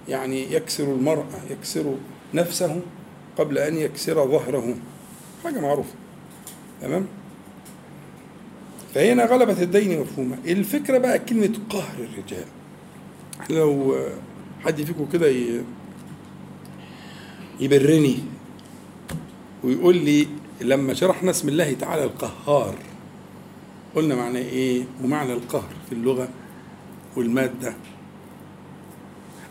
يعني يكسر المرء يكسر نفسه قبل أن يكسر ظهره. حاجة معروفة. تمام؟ فهنا غلبة الدين مفهومة. الفكرة بقى كلمة قهر الرجال. لو حد فيكم كده يبرني ويقول لي لما شرحنا اسم الله تعالى القهار قلنا معناه إيه؟ ومعنى القهر في اللغة والمادة.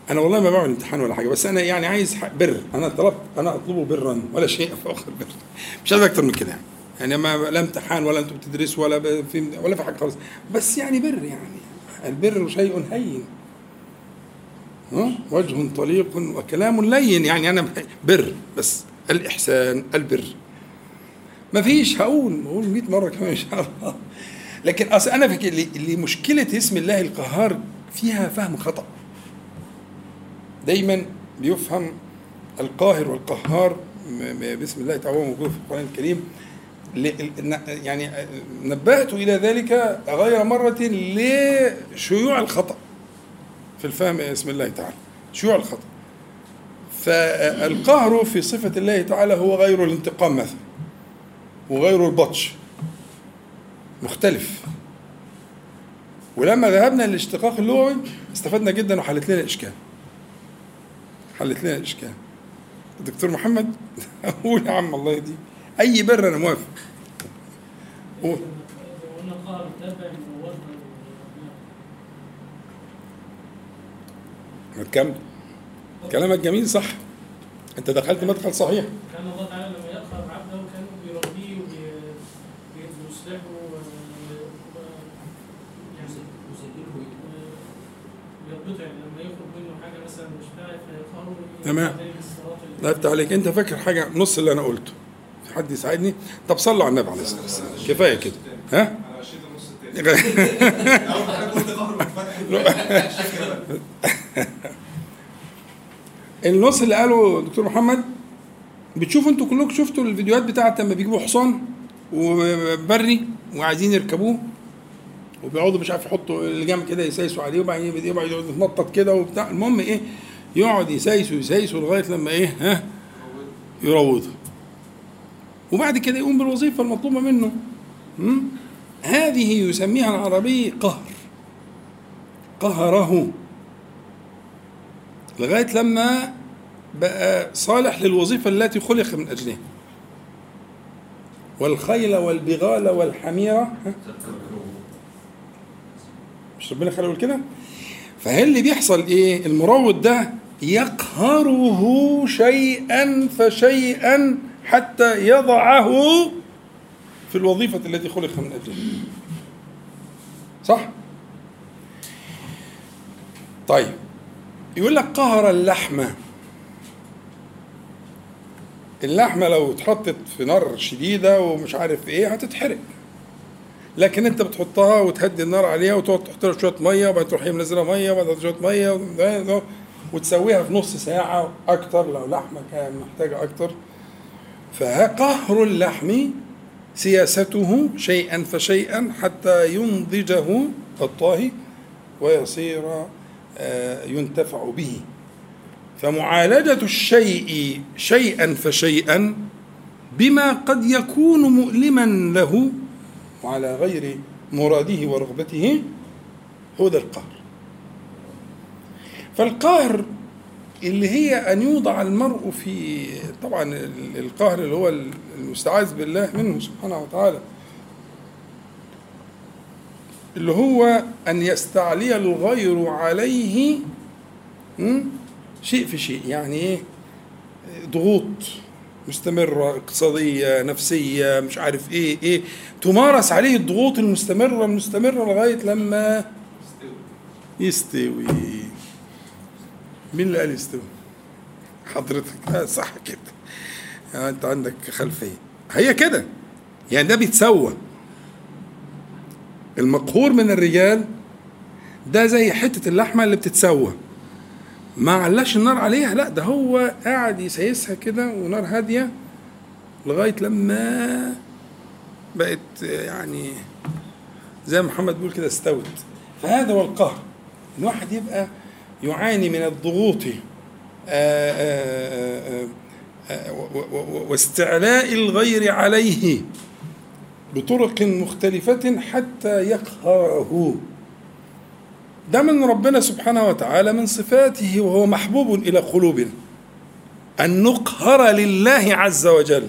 أنا والله ما بعمل امتحان ولا حاجة بس أنا يعني عايز بر. أنا طلبت أنا أطلبه برا ولا شيء فوق البر مش عايز أكتر من كده يعني. يعني ما لا امتحان ولا أنتم بتدرسوا ولا في ولا في حاجة خالص. بس يعني بر يعني. البر شيء هين؟ وجه طليق وكلام لين. يعني أنا بر. بس الإحسان البر. ما فيش هقول بقول 100 مرة كمان إن شاء الله. لكن أصل أنا فكر اللي مشكلة اسم الله القهار فيها فهم خطأ. دايما بيفهم القاهر والقهار م- م- باسم الله تعالى موجود في القرآن الكريم. يعني نبهت إلى ذلك غير مرة لشيوع الخطأ في الفهم اسم الله تعالى. شيوع الخطأ. فالقهر في صفة الله تعالى هو غير الانتقام مثلا وغير البطش. مختلف. ولما ذهبنا للاشتقاق اللغوي استفدنا جدا وحلت لنا الإشكال. حلت لنا الاشكال الدكتور محمد؟ قول يا عم الله يهديك أي بر أنا موافق. قول ما تكمل. كلامك جميل صح. أنت دخلت مدخل صحيح كان الله تعالى لما يقهر عبده كان بيربيه وبيصلحه ويربطه يعني لما يخرج منه حاجة مثلا مش عارف يقهره تمام. لا عليك. انت فاكر حاجة؟ نص اللي أنا قلته. في حد يساعدني؟ طب صلوا على النبي عليه الصلاة والسلام. كفاية كده. ها؟ النص اللي قاله دكتور محمد بتشوفوا أنتوا كلكم شفتوا الفيديوهات بتاعت لما بيجيبوا حصان وبري وعايزين يركبوه وبيقعدوا مش عارف يحطوا اللجام كده يسايسوا عليه وبعدين يبقى يقعد يتنطط كده وبتاع. المهم إيه؟ يقعد يسايسوا يسايسوا لغاية لما إيه ها؟ يروضه. وبعد كده يقوم بالوظيفة المطلوبة منه? هذه يسميها العربي قهر. قهره. لغاية لما بقى صالح للوظيفة التي خلق من أجلها. والخيل والبغال والحميرة؟ مش ربنا خلقه كده؟ فهل اللي بيحصل إيه؟ المروض ده يقهره شيئا فشيئا حتى يضعه في الوظيفة التي خلق من أجلها صح؟ طيب. يقول لك قهر اللحم اللحمة لو اتحطت في نار شديدة ومش عارف إيه هتتحرق. لكن أنت بتحطها وتهدي النار عليها وتقعد تحط لها شوية مية وبعدين تروح منزلها مية وبعدين مية وبعدين- وتسويها في نص ساعة أكتر لو لحمة كان محتاجة أكتر. فقهر اللحم سياسته شيئا فشيئا حتى ينضجه الطاهي ويصير آه، ينتفع به. فمعالجة الشيء شيئا فشيئا بما قد يكون مؤلما له وعلى غير مراده ورغبته هو ده القهر. فالقهر اللي هي أن يوضع المرء في طبعا ال- القهر اللي هو المستعاذ بالله منه سبحانه وتعالى اللي هو أن يستعلي الغير عليه? شيء في شيء يعني إيه؟ ضغوط مستمرة اقتصادية نفسية مش عارف إيه إيه؟ تمارس عليه الضغوط المستمرة المستمرة لغاية لما يستوي. مين اللي قال يستوي؟ حضرتك. صح كده. يعني انت عندك خلفية. هي كده. يعني ده بيتسوى. المقهور من الرجال ده زي حتة اللحمة اللي بتتسوى. ما علاش النار عليها. لا ده هو قاعد يسيسها كده ونار هادية لغاية لما بقت يعني زي محمد بيقول كده استوت. فهذا هو القهر. إن واحد يبقى يعاني من الضغوط و- و- و- واستعلاء الغير عليه بطرق مختلفة حتى يقهره. ده من ربنا سبحانه وتعالى من صفاته وهو محبوب إلى قلوبنا. أن نقهر لله عز وجل?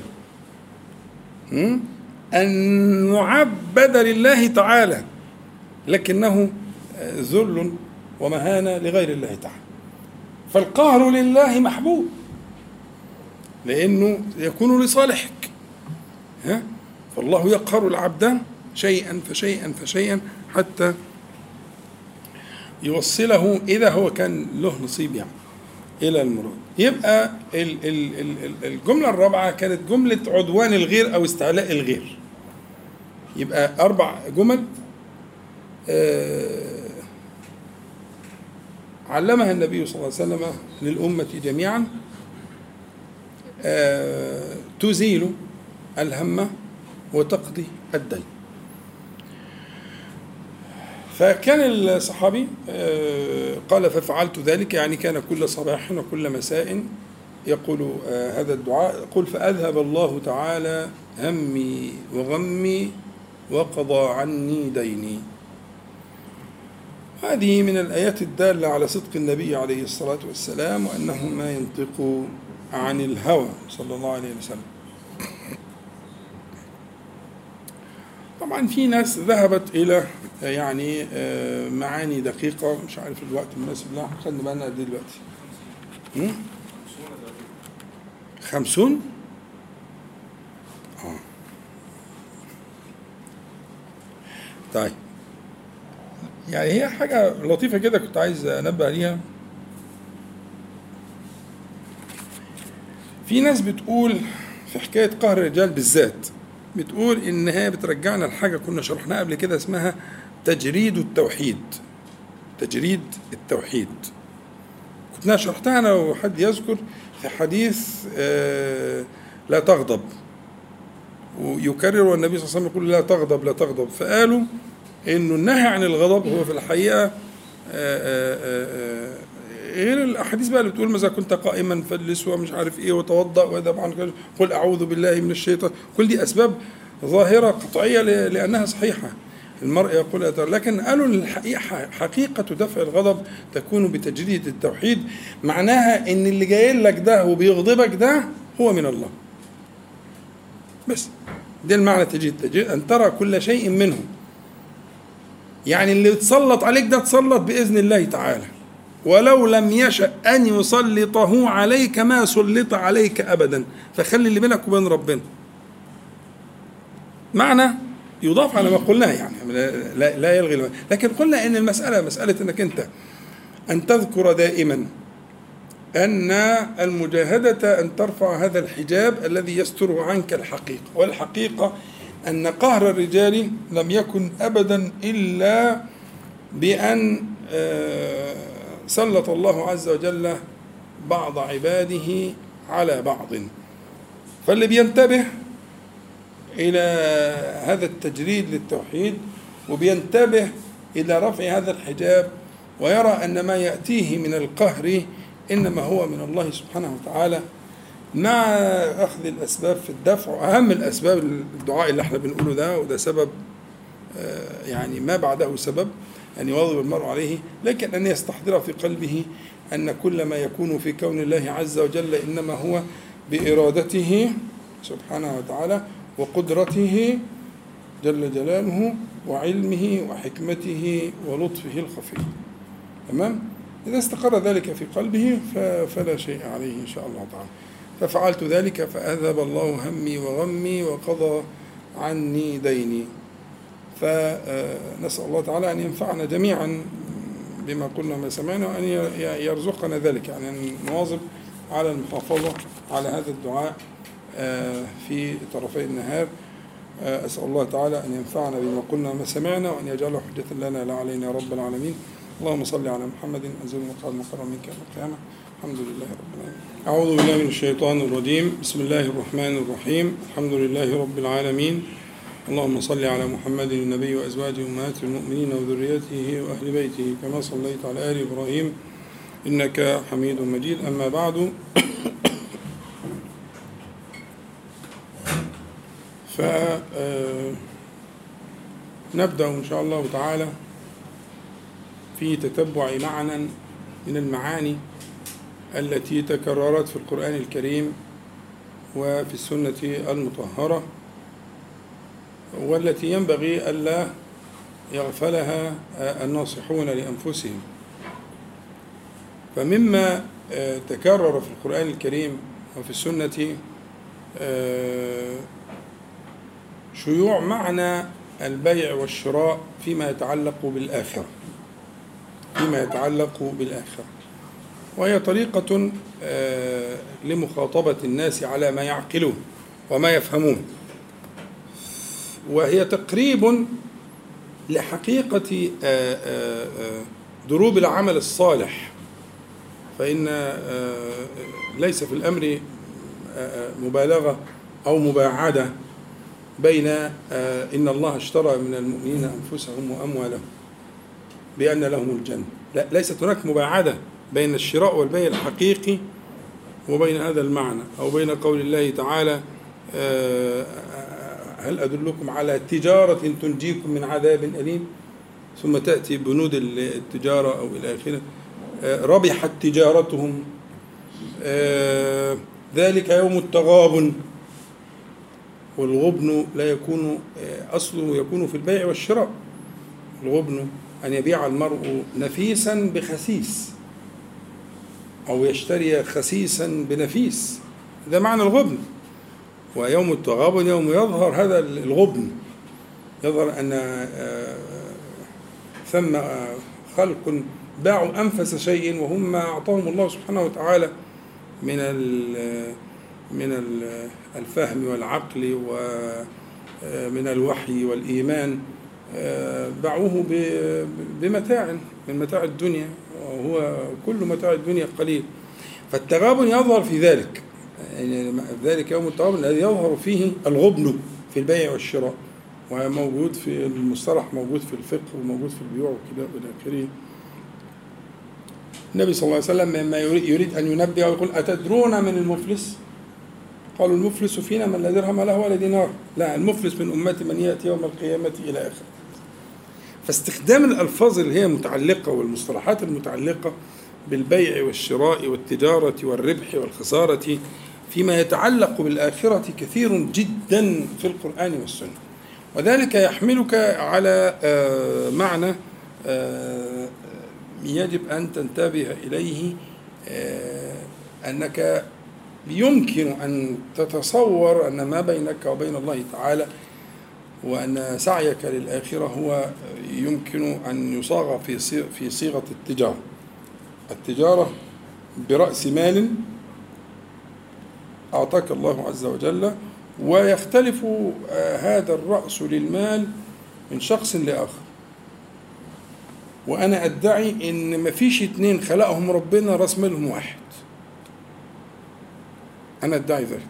أن نعبد لله تعالى. لكنه آه، ذل ومهانه لغير الله تعالى. فالقهر لله محبوب لأنه يكون لصالحك. ها؟ فالله يقهر العبد شيئا فشيئا فشيئا حتى يوصله إذا هو كان له نصيب يعني. إلى المراد. يبقى ال- ال- ال- ال- الجملة الرابعة كانت جملة عدوان الغير أو استعلاء الغير. يبقى أربع جمل آه، علمها النبي صلى الله عليه وسلم للأمة جميعا آه، تزيل الهم وتقضي الدين. فكان الصحابي آه، قال ففعلت ذلك. يعني كان كل صباح وكل مساء يقول آه، هذا الدعاء. يقول فأذهب الله تعالى همي وغمي وقضى عني ديني. هذه من الآيات الدالة على صدق النبي عليه الصلاة والسلام وأنه ما ينطق عن الهوى صلى الله عليه وسلم. طبعا في ناس ذهبت إلى يعني آه، معاني دقيقة مش عارف الوقت المناسب لا خدنا بالنا قد دلوقتي؟ خمسون؟ آه. طيب. يعني هي حاجة لطيفة كده كنت عايز أنبه عليها. في ناس بتقول في حكاية قهر الرجال بالذات بتقول إن هي بترجعنا لحاجة كنا شرحناها قبل كده اسمها تجريد التوحيد. تجريد التوحيد. كنت شرحتها أنا وحد يذكر في حديث آه، لا تغضب. ويكرر النبي صلى الله عليه وسلم يقول لا تغضب لا تغضب. فقالوا إنه النهي عن الغضب هو في الحقيقة آه، آه، آه، غير الأحاديث بقى اللي بتقول ماذا كنت قائما فاجلس ومش عارف إيه وتوضأ وادب عن قل أعوذ بالله من الشيطان. كل دي أسباب ظاهرة قطعية لأنها صحيحة. المرء يقول أتر. لكن قالوا الحقيقة حقيقة دفع الغضب تكون بتجريد التوحيد. معناها إن اللي جاي لك ده وبيغضبك ده هو من الله. بس ده المعنى تجريد تجريد أن ترى كل شيء منه يعني اللي يتسلط عليك ده تسلط بإذن الله تعالى. ولو لم يشأ أن يسلطه عليك ما سلط عليك ابدا. فخلي اللي بينك وبين ربنا. معنى يضاف على ما قلناه يعني. لا, لا يلغي الم- لكن قلنا إن المسألة مسألة إنك أنت أن تذكر دائما أن المجاهدة أن ترفع هذا الحجاب الذي يستر عنك الحقيقة. والحقيقة أن قهر الرجال لم يكن أبدا إلا بأن آه، سلط الله عز وجل بعض عباده على بعض. فاللي بينتبه إلى هذا التجريد للتوحيد وبينتبه إلى رفع هذا الحجاب ويرى أن ما يأتيه من القهر إنما هو من الله سبحانه وتعالى مع أخذ الأسباب في الدفع وأهم الأسباب الدعاء اللي إحنا بنقوله ده وده سبب آه، يعني ما بعده سبب أن يواظب المرء عليه لكن أن يستحضر في قلبه أن كل ما يكون في كون الله عز وجل إنما هو بإرادته سبحانه وتعالى وقدرته جل جلاله وعلمه وحكمته ولطفه الخفي. تمام؟ إذا استقر ذلك في قلبه فلا شيء عليه إن شاء الله تعالى. ففعلت ذلك فأذهب الله همي وغمي وقضى عني ديني. فنسأل الله تعالى أن ينفعنا جميعا بما قلنا ما سمعنا وأن يرزقنا ذلك يعني أن نواظب على المحافظة على هذا الدعاء آه، في طرفي النهار. آه، أسأل الله تعالى أن ينفعنا بما قلنا ما سمعنا وأن يجعله حجة لنا لا علينا رب العالمين. اللهم صل على محمد أنزل مقال مقرر منك القيامة. الحمد لله رب العالمين. أعوذ بالله من الشيطان الرجيم. بسم الله الرحمن الرحيم. الحمد لله رب العالمين. اللهم صل على محمد النبي وأزواجه أمهات المؤمنين وذريته وأهل بيته كما صليت على آل إبراهيم. إنك حميد مجيد. أما بعد ف آه، إن شاء الله تعالى في تتبع معنى من المعاني التي تكررت في القرآن الكريم وفي السنة المطهرة والتي ينبغي ألا يغفلها الناصحون لأنفسهم. فمما تكرر في القرآن الكريم وفي السنة شيوع معنى البيع والشراء فيما يتعلق بالآخرة فيما يتعلق بالآخرة. وهي طريقة آه، لمخاطبة الناس على ما يعقلون وما يفهمون. وهي تقريب لحقيقة آه، آه، دروب العمل الصالح. فإن ليس في الأمر مبالغة أو مباعدة بين إن الله اشترى من المؤمنين أنفسهم وأموالهم بأن لهم الجنة. لا ليست هناك مباعدة. بين الشراء والبيع الحقيقي وبين هذا المعنى أو بين قول الله تعالى آه، هل أدلكم على تجارة تنجيكم من عذاب أليم؟ ثم تأتي بنود التجارة أو إلى آخره. آه، ربحت تجارتهم آه، ذلك يوم التغابن والغبن لا يكون أصله يكون في البيع والشراء. الغبن أن يبيع المرء نفيسا بخسيس. أو يشتري خسيسا بنفيس. ده معنى الغبن. ويوم التغابن يوم يظهر هذا الغبن. يظهر أن آه، ثم آه، خلق باعوا أنفس شيء وهم ما أعطاهم الله سبحانه وتعالى من ال- من ال- الفهم والعقل ومن الوحي والإيمان. آه، باعوه بمتاع من متاع الدنيا. وهو كل متاع الدنيا قليل. فالتغابن يظهر في ذلك. يعني ذلك يوم التغابن الذي يظهر فيه الغبن في البيع والشراء. وموجود في المصطلح موجود في الفقه وموجود في البيوع وكده والى آخره. النبي صلى الله عليه وسلم مما يريد, يريد أن ينبه ويقول أتدرون من المفلس؟ قالوا المفلس فينا من لا درهم له ولا دينار. لا المفلس من امتي من يأتي يوم القيامة إلى آخره. فاستخدام الألفاظ اللي هي متعلقة والمصطلحات المتعلقة بالبيع والشراء والتجارة والربح والخسارة فيما يتعلق بالآخرة كثير جدا في القرآن والسنة. وذلك يحملك على آه، معنى آه، يجب أن تنتبه إليه آه، أنك يمكن أن تتصور أن ما بينك وبين الله تعالى وأن سعيك للآخرة هو يمكن أن يصاغ في في صيغة التجارة. التجارة برأس مال أعطاك الله عز وجل ويختلف آه، هذا الرأس للمال من شخص لآخر. وأنا أدعي إن مفيش اتنين خلقهم ربنا راس مالهم واحد. أنا أدعي ذلك.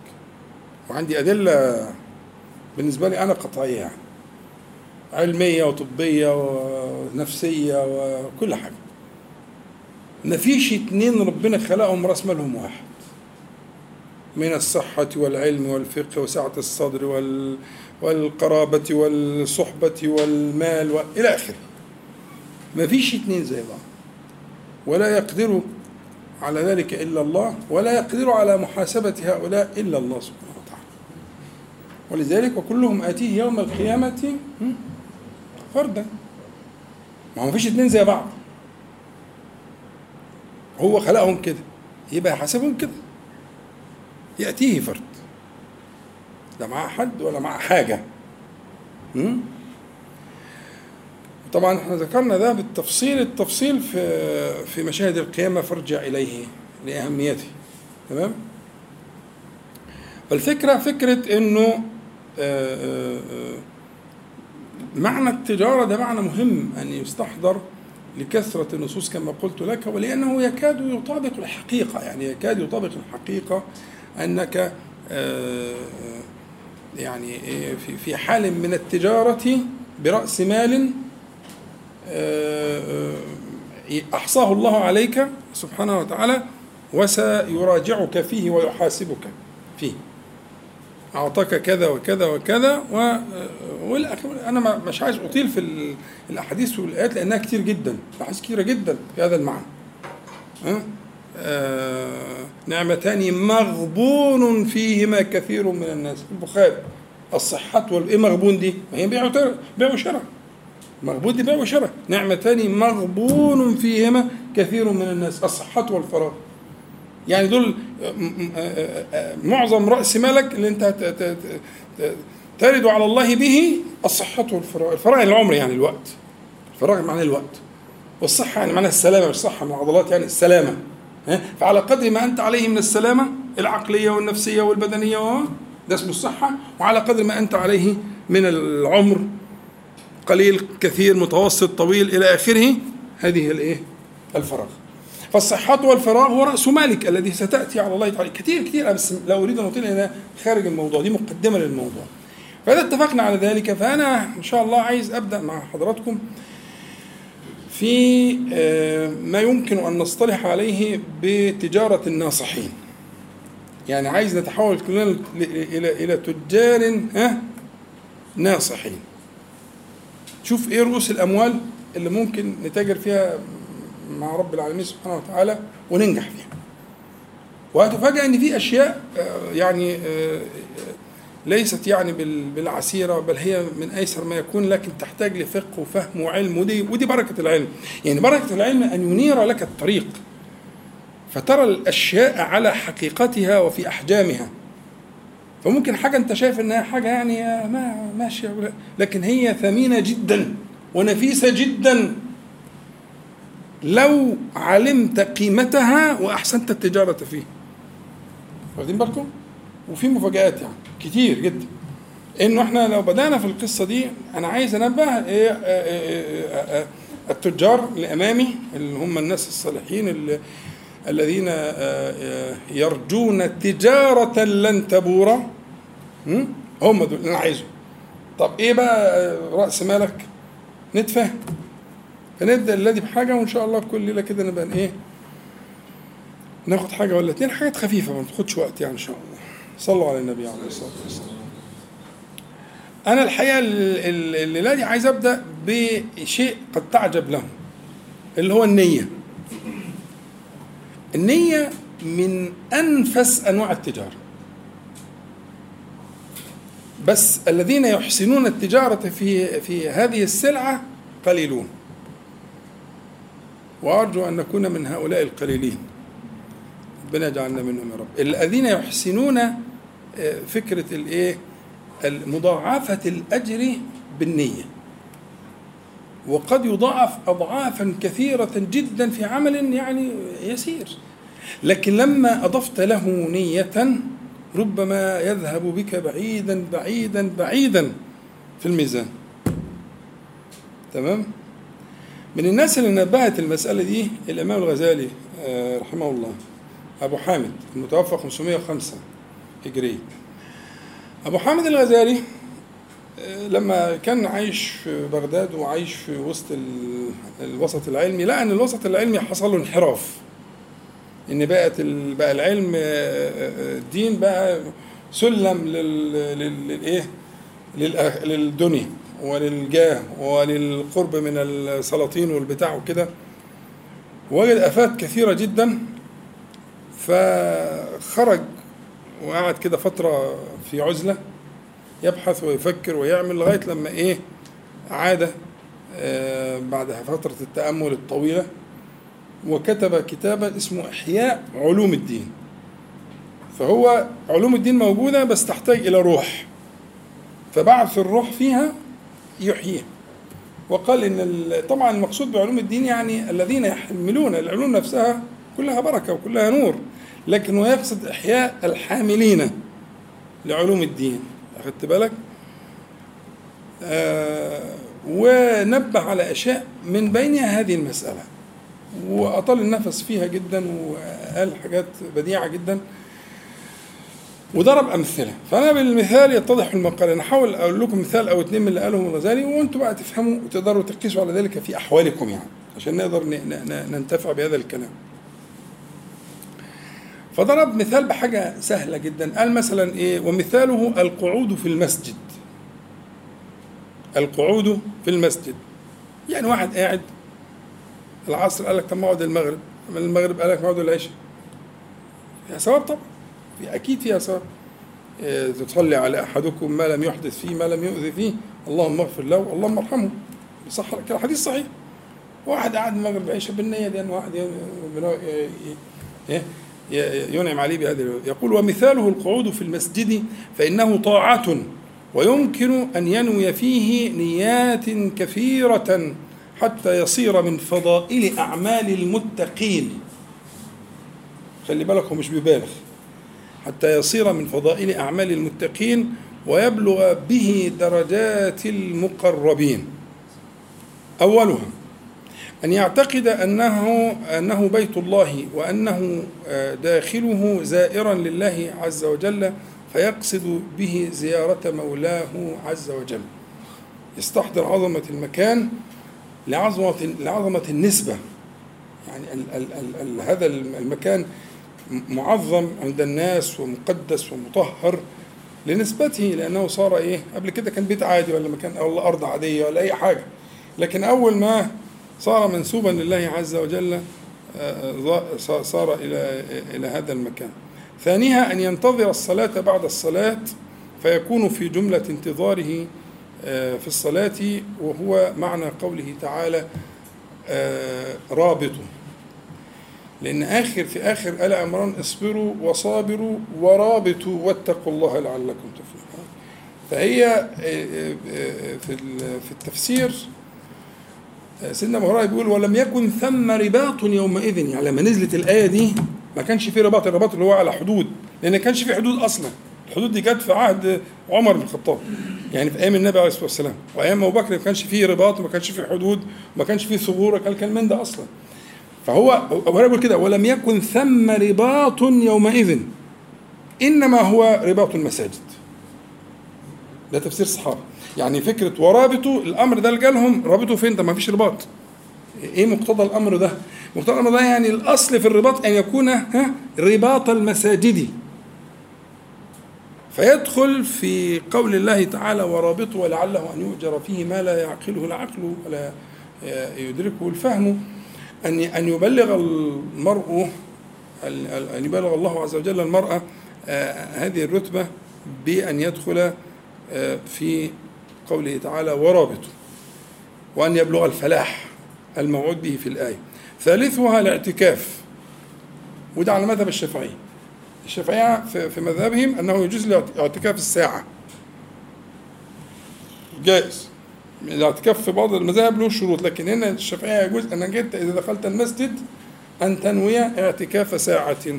وعندي أدلة بالنسبة لي أنا قطعية يعني. علمية وطبية ونفسية وكل حاجة. مفيش اتنين ربنا خلقهم راس مالهم واحد. من الصحة والعلم والفقه وسعة الصدر وال والقرابة والصحبة والمال وإلى آخره. مفيش اتنين زي بعض. ولا يقدر على ذلك إلا الله ولا يقدر على محاسبة هؤلاء إلا الله سبحانه ولذلك وكلهم آتيه يوم القيامة فردا. ما هو مفيش اتنين زي بعض. هو خلقهم كده يبقى يحاسبهم كده. يأتيه فرد. لا معاه حد ولا معاه حاجة؟ طبعا إحنا ذكرنا ده بالتفصيل التفصيل في في مشاهد القيامة فارجع إليه لأهميته. تمام؟ فالفكرة فكرة إنه معنى التجارة ده معنى مهم أن يستحضر لكثرة النصوص كما قلت لك ولأنه يكاد يطابق الحقيقة يعني يكاد يطابق الحقيقة أنك آه، يعني في حال من التجارة برأس مال آه، آه، أحصاه الله عليك سبحانه وتعالى وسيراجعك فيه ويحاسبك فيه. أعطاك كذا وكذا وكذا و أنا مش عايز أطيل في ال- الأحاديث والآيات لأنها كتير جدا أحاديث كتيرة جدا في هذا المعنى؟ آه، نعمتان مغبون فيهما كثير من الناس. البخاري الصحة والإيه مغبون دي؟ ما هي بيع بيع وشراء. مغبون دي بيع وشراء. نعمتان مغبون فيهما كثير من الناس. الصحة والفراغ. يعني دول معظم رأس مالك اللي انت ترد على الله به الصحة والفراغ. الفراغ العمر يعني الوقت. الفراغ معناه الوقت. والصحة يعني معناها السلامة مش صحة من العضلات يعني السلامة؟ فعلى قدر ما أنت عليه من السلامة العقلية والنفسية والبدنية ده اسمه الصحة. وعلى قدر ما أنت عليه من العمر قليل كثير متوسط طويل إلى آخره هذه الإيه؟ الفراغ. فالصحة والفراغ هو رأس مالك الذي ستأتي على الله تعالى. كثير كثير بس لا أريد أن أطيل إلى خارج الموضوع دي مقدمة للموضوع. فإذا اتفقنا على ذلك فأنا إن شاء الله عايز أبدأ مع حضراتكم في آه، ما يمكن أن نصطلح عليه بتجارة الناصحين. يعني عايز نتحول كلنا إلى إلى تجار ها؟ ناصحين. شوف إيه رؤوس الأموال اللي ممكن نتاجر فيها مع رب العالمين سبحانه وتعالى وننجح فيها. وهتفاجأ إن في أشياء آه، يعني آه، ليست يعني بال- بالعسيرة بل هي من أيسر ما يكون لكن تحتاج لفقه وفهم وعلم ودي ودي بركة العلم. يعني بركة العلم أن ينير لك الطريق. فترى الأشياء على حقيقتها وفي أحجامها. فممكن حاجة أنت شايف إنها حاجة يعني آه، ما ماشية لكن هي ثمينة جدا ونفيسة جدا. لو علمت قيمتها وأحسنت التجارة فيه. واخدين بالكم؟ وفي مفاجآت يعني كتير جدا. إنه إحنا لو بدأنا في القصة دي أنا عايز أنبه إيه آه، آه، التجار اللي امامي اللي هم الناس الصالحين اللي الذين آه، آه، يرجون تجارة لن تبور? هم؟ دول اللي أنا عايزهم. طب إيه بقى آه، رأس مالك؟ نتفاهم فنبدا الذي بحاجة وإن شاء الله كل ليلة كده نبقى إيه؟ ناخد حاجة ولا اتنين حاجات خفيفة ما تاخدش وقت يعني إن شاء الله. صلوا على النبي عليه الصلاة والسلام. أنا الحقيقة ال- ال- الليلة دي عايز أبدأ بشيء قد تعجب له اللي هو النية. النية من أنفس أنواع التجارة. بس الذين يحسنون التجارة في في هذه السلعة قليلون. وأرجو أن نكون من هؤلاء القليلين. ربنا يجعلنا منهم يا رب. الذين يحسنون آه، فكرة الإيه؟ مضاعفه الأجر بالنية. وقد يضاعف اضعافا كثيرة جدا في عمل يعني يسير. لكن لما أضفت له نية ربما يذهب بك بعيدا بعيدا بعيدا في الميزان. تمام؟ من الناس اللي نبهت المسألة دي الإمام الغزالي آه، رحمه الله أبو حامد المتوفى 505 هجرية أبو حامد الغزالي آه، لما كان عايش في بغداد وعايش في وسط ال- الوسط العلمي لقى إن الوسط العلمي حصل له انحراف. إن بقت بقى العلم آه، الدين بقى سلم لل لل- للإيه؟ للدنيا. وللجاه وللقرب من السلاطين والبتاع وكده وجد آفات كثيرة جدا فخرج وقعد كده فترة في عزلة يبحث ويفكر ويعمل لغاية لما إيه عاد آه، بعد فترة التأمل الطويلة وكتب كتابا اسمه إحياء علوم الدين. فهو علوم الدين موجودة بس تحتاج إلى روح فبعث الروح فيها يحييها وقال إن طبعا المقصود بعلوم الدين يعني الذين يحملون العلوم نفسها كلها بركة وكلها نور لكن هو يقصد إحياء الحاملين لعلوم الدين اخدت بالك؟ آه ونبه على أشياء من بينها هذه المسألة وأطال النفس فيها جدا وقال حاجات بديعة جدا. وضرب أمثلة. فأنا بالمثال يتضح المقال. أنا أحاول أقول لكم مثال أو اتنين من اللي قالهم الغزالي وأنتم بقى تفهموا وتقدروا تقيسوا على ذلك في أحوالكم يعني عشان نقدر ننتفع بهذا الكلام. فضرب مثال بحاجة سهلة جدا. قال مثلا إيه؟ ومثاله القعود في المسجد. القعود في المسجد. يعني واحد قاعد العصر قال لك طب ما أقعد المغرب. المغرب قال لك ما أقعد العشاء. فيها ثواب طبعا. في أكيد فيها إيه، تصلي على أحدكم ما لم يحدث فيه ما لم يؤذي فيه اللهم اغفر له اللهم ارحمه. صح كده؟ حديث صحيح. واحد قاعد المغرب عيشه بالنية دي واحد ي- ينعم عليه بهذه يقول ومثاله القعود في المسجد فإنه طاعة ويمكن أن ينوي فيه نيات كثيرة حتى يصير من فضائل أعمال المتقين. خلي بالك هو مش بيبالغ حتى يصير من فضائل أعمال المتقين ويبلغ به درجات المقربين. أولها أن يعتقد أنه أنه بيت الله وأنه آه، داخله زائرا لله عز وجل فيقصد به زيارة مولاه عز وجل. يستحضر عظمة المكان لعظمة لعظمة النسبة. يعني ال ال ال ال هذا المكان معظم عند الناس ومقدس ومطهر لنسبته لأنه صار إيه؟ قبل كده كان بيت عادي ولا مكان ولا أرض عادية ولا أي حاجة. لكن أول ما صار منسوبا لله عز وجل آه، ظ- صار إلى إلى هذا المكان. ثانيها أن ينتظر الصلاة بعد الصلاة فيكون في جملة انتظاره آه، في الصلاة وهو معنى قوله تعالى آه، رابط. لأن آخر في آخر آل عمران اصبروا وصابروا ورابطوا واتقوا الله لعلكم تفلحون. فهي آه، آه، آه، في في التفسير سيدنا ابو هريره بيقول ولم يكن ثم رباط يومئذ. يعني لما نزلت الآية دي ما كانش في رباط الرباط اللي هو على حدود لأن ما كانش في حدود أصلا. الحدود دي جت في عهد عمر بن الخطاب يعني في أيام النبي عليه الصلاة والسلام. وأيام أبو بكر ما كانش فيه رباط وما كانش فيه حدود وما كانش فيه ثغور كان من ده أصلا. فهو هريره بيقول كده ولم يكن ثم رباط يومئذ إنما هو رباط المساجد. ده تفسير الصحابه يعني فكرة ورابطوا الأمر ده اللي جالهم رابطوا فين؟ ده ما فيش رباط. إيه مقتضى الأمر ده؟ مقتضى الأمر ده يعني الأصل في الرباط أن يكون ها رباط المساجد. فيدخل في قول الله تعالى ورابطوا ولعله أن يؤجر فيه ما لا يعقله العقل ولا يدركه الفهم. أن أن يبلغ المرء أن يبلغ الله عز وجل المرأة هذه الرتبة بأن يدخل آه، في قوله تعالى ورابطوا وأن يبلغ الفلاح الموعود به في الآية. ثالثها الاعتكاف. وده على مذهب الشافعية الشافعية في في مذهبهم أنه يجوز الاعتكاف الساعة. جائز. الاعتكاف في بعض المذاهب له شروط لكن هنا الشافعية يجوز أنك أنت إذا دخلت المسجد أن تنوي اعتكاف ساعة.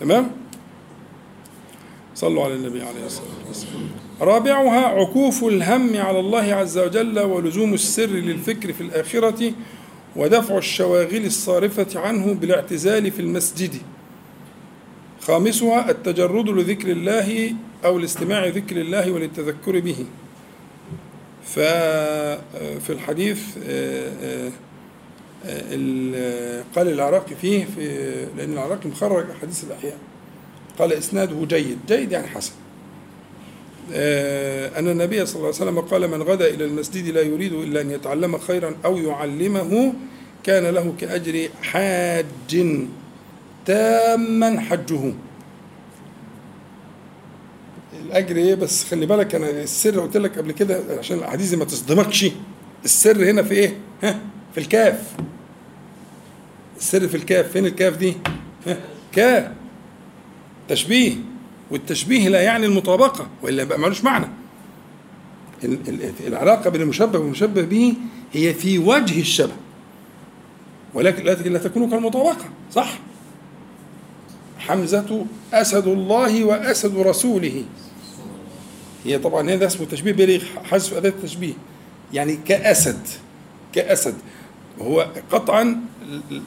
تمام؟ صلوا على النبي عليه الصلاة والسلام. رابعها عكوف الهم على الله عز وجل ولزوم السر للفكر في الآخرة ودفع الشواغل الصارفة عنه بالاعتزال في المسجد. خامسها التجرد لذكر الله أو لاستماع ذكر الله وللتذكر به. ففي الحديث آه، آه، آه، ال- قال العراقي فيه في لأن العراقي مخرج أحاديث الأحياء. قال إسناده جيد جيد يعني حسن. آه، أن النبي صلى الله عليه وسلم قال من غدا إلى المسجد لا يريد إلا أن يتعلم خيرا أو يعلمه كان له كأجر حاج تاما حجه. الأجر إيه؟ بس خلي بالك أنا السر قلت لك قبل كده عشان الأحاديث دي ما تصدمكش. السر هنا في إيه؟ ها؟ في الكاف. السر في الكاف. فين الكاف دي؟ ها؟ كاف. تشبيه. والتشبيه لا يعني المطابقة وإلا يبقى ملوش معنى. ال- ال- العلاقة بين المشبه والمشبه به هي في وجه الشبه. ولكن لا تكون كالمطابقة صح؟ حمزة أسد الله وأسد رسوله. هي طبعا هذا اسمه تشبيه بليغ حذف أداة التشبيه. يعني كأسد كأسد. وهو قطعا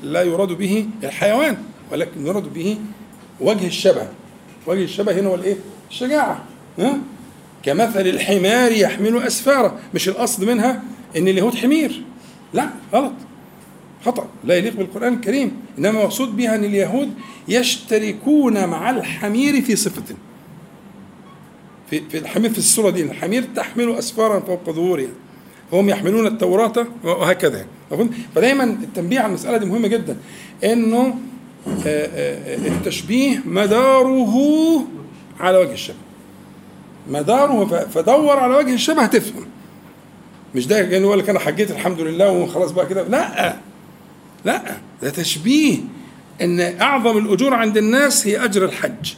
لا يراد به الحيوان ولكن يراد به وجه الشبه. وجه الشبه هنا هو الإيه؟ الشجاعة. ها؟ كمثل الحمار يحمل أسفارا مش القصد منها إن اليهود حمير. لا غلط. خطأ. لا يليق بالقرآن الكريم. إنما مقصود بها أن اليهود يشتركون مع الحمير في صفة. في في الحمير في السورة دي الحمير تحمل أسفارا فوق ظهورها فهم يحملون التوراة وهكذا؟ فدايما التنبيه على المسألة دي مهمة جدا. إنه آه، آه، التشبيه مداره على وجه الشبه. مداره فدور على وجه الشبه تفهم مش ده يعني يقول لك أنا حجيت الحمد لله وخلاص بقى كده. لا. لا. ده تشبيه إن أعظم الأجور عند الناس هي أجر الحج.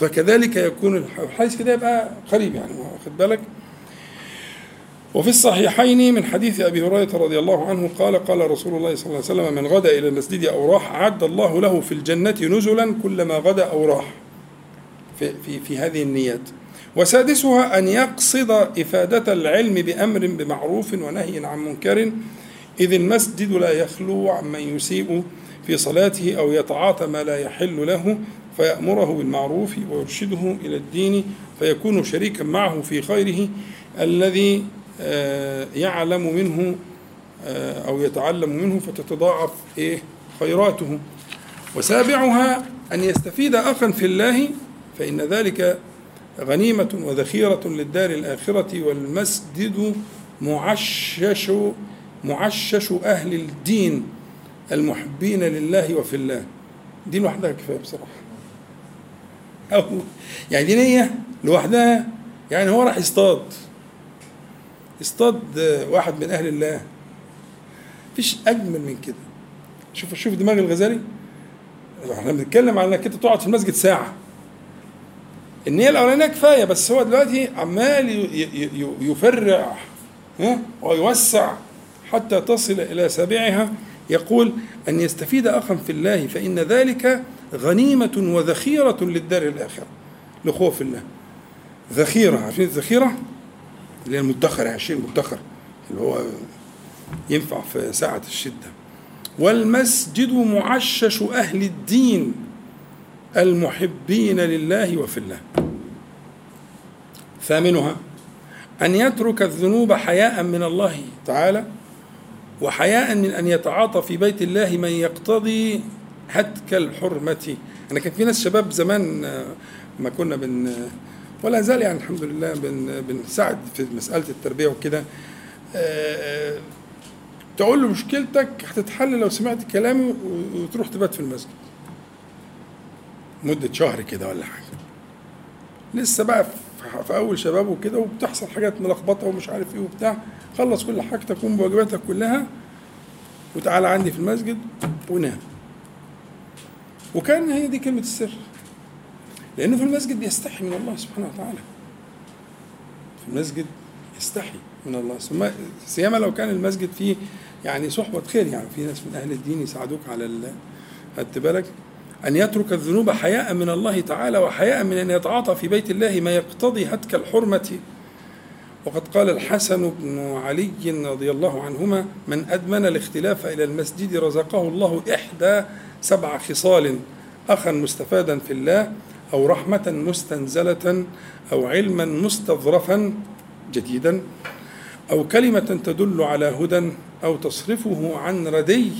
فكذلك يكون الح- الحديث كده يبقى قريب يعني واخد بالك؟ وفي الصحيحين من حديث أبي هريرة رضي الله عنه قال قال رسول الله صلى الله عليه وسلم من غدا إلى المسجد أو راح أعد الله له في الجنة نزلا كلما غدا أو راح. في في في هذه النيات. وسادسها أن يقصد إفادة العلم بأمر بمعروف ونهي عن منكر إذ المسجد لا يخلو عمن يسيء في صلاته أو يتعاطى ما لا يحل له فيأمره بالمعروف ويرشده إلى الدين فيكون شريكا معه في خيره الذي آه، يعلم منه آه، أو يتعلم منه فتتضاعف إيه خيراته. وسابعها أن يستفيد أخا في الله فإن ذلك غنيمة وذخيرة للدار الآخرة والمسجد معشش معشش أهل الدين المحبين لله وفي الله. دي لوحدها كفاية بصراحة. أو يعني دي نية لوحدها. يعني هو راح يصطاد يصطاد واحد من أهل الله. مفيش أجمل من كده. شوف شوف دماغ الغزالي. إحنا بنتكلم على إنك أنت تقعد في المسجد ساعة. النية الأولانية كفاية بس هو دلوقتي عمال يفرع ها، ويوسع حتى تصل إلى سابعها. يقول أن يستفيد أخا في الله فإن ذلك غنيمة وذخيرة للدار الآخرة لأخوة في الله. ذخيرة عارفين الذخيرة؟ اللي هي المدخر يعني الشيء المدخر اللي هو ينفع في ساعة الشدة. والمسجد معشش أهل الدين المحبين لله وفي الله. ثامنها أن يترك الذنوب حياء من الله تعالى وحياء من أن يتعاطى في بيت الله من يقتضي هتك الحرمة أنا كان في ناس شباب زمان آه، ما كنا بن ولا زال يعني الحمد لله بن بنساعد في مسألة التربية وكده. آه، آه، تقول له مشكلتك هتتحل لو سمعت كلامي وتروح تبات في المسجد. مدة شهر كده ولا حاجة. لسه بقى في- أول شباب وكده وبتحصل حاجات ملخبطة ومش عارف إيه وبتاع. خلص كل حاجتك قوم بواجباتك كلها وتعالى عندي في المسجد ونام. وكان هي دي كلمة السر. لأنه في المسجد بيستحي من الله سبحانه وتعالى. في المسجد يستحي من الله. ثم سيما لو كان المسجد فيه يعني صحبة خير. يعني في ناس من أهل الدين يساعدوك على خدت بالك. أن يترك الذنوب حياء من الله تعالى وحياء من أن يتعاطى في بيت الله ما يقتضي هتك الحرمة. وقد قال الحسن بن علي رضي الله عنهما من أدمن الاختلاف إلى المسجد رزقه الله إحدى سبع خصال أخا مستفادا في الله أو رحمة مستنزلة أو علما مستظرفا جديدا أو كلمة تدل على هدى أو تصرفه عن ردي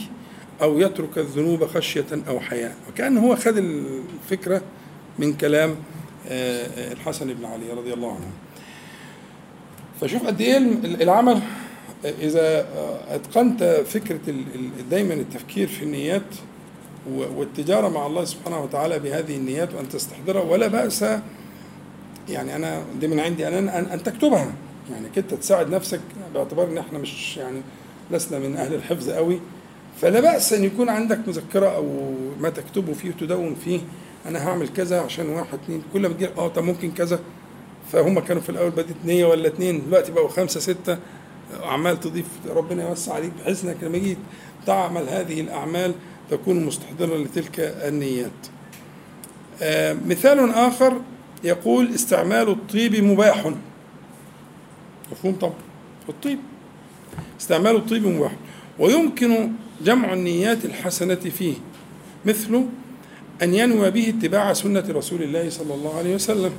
أو يترك الذنوب خشية أو حياء. وكأنه هو خد الفكرة من كلام آه، الحسن بن علي رضي الله عنه. فشوف قد إيه العمل أتقنت فكرة ال- ال- دايما التفكير في النيات و- والتجارة مع الله سبحانه وتعالى بهذه النيات وأن تستحضرها ولا بأس يعني أنا دي من عندي أنا ان, أن تكتبها. يعني كنت تساعد نفسك باعتبار إن إحنا مش يعني لسنا من أهل الحفظ قوي. فلا بأس أن يكون عندك مذكرة أو ما تكتبه فيه وتدون فيه. أنا هعمل كذا عشان واحد اتنين. كل ما تجي آه طب ممكن كذا. فهم كانوا في الأول بدت نيه ولا اتنين. دلوقتي بقوا خمسة ستة. عمال تضيف ربنا يوسع عليك بحيث انك لما جيت تعمل هذه الأعمال. تكون مستحضرا لتلك النيات. آه مثال آخر يقول استعمال الطيب مباح. مفهوم طبعا. الطيب. استعمال الطيب مباح. ويمكن جمع النيات الحسنة فيه مثل أن ينوي به اتباع سنة رسول الله صلى الله عليه وسلم.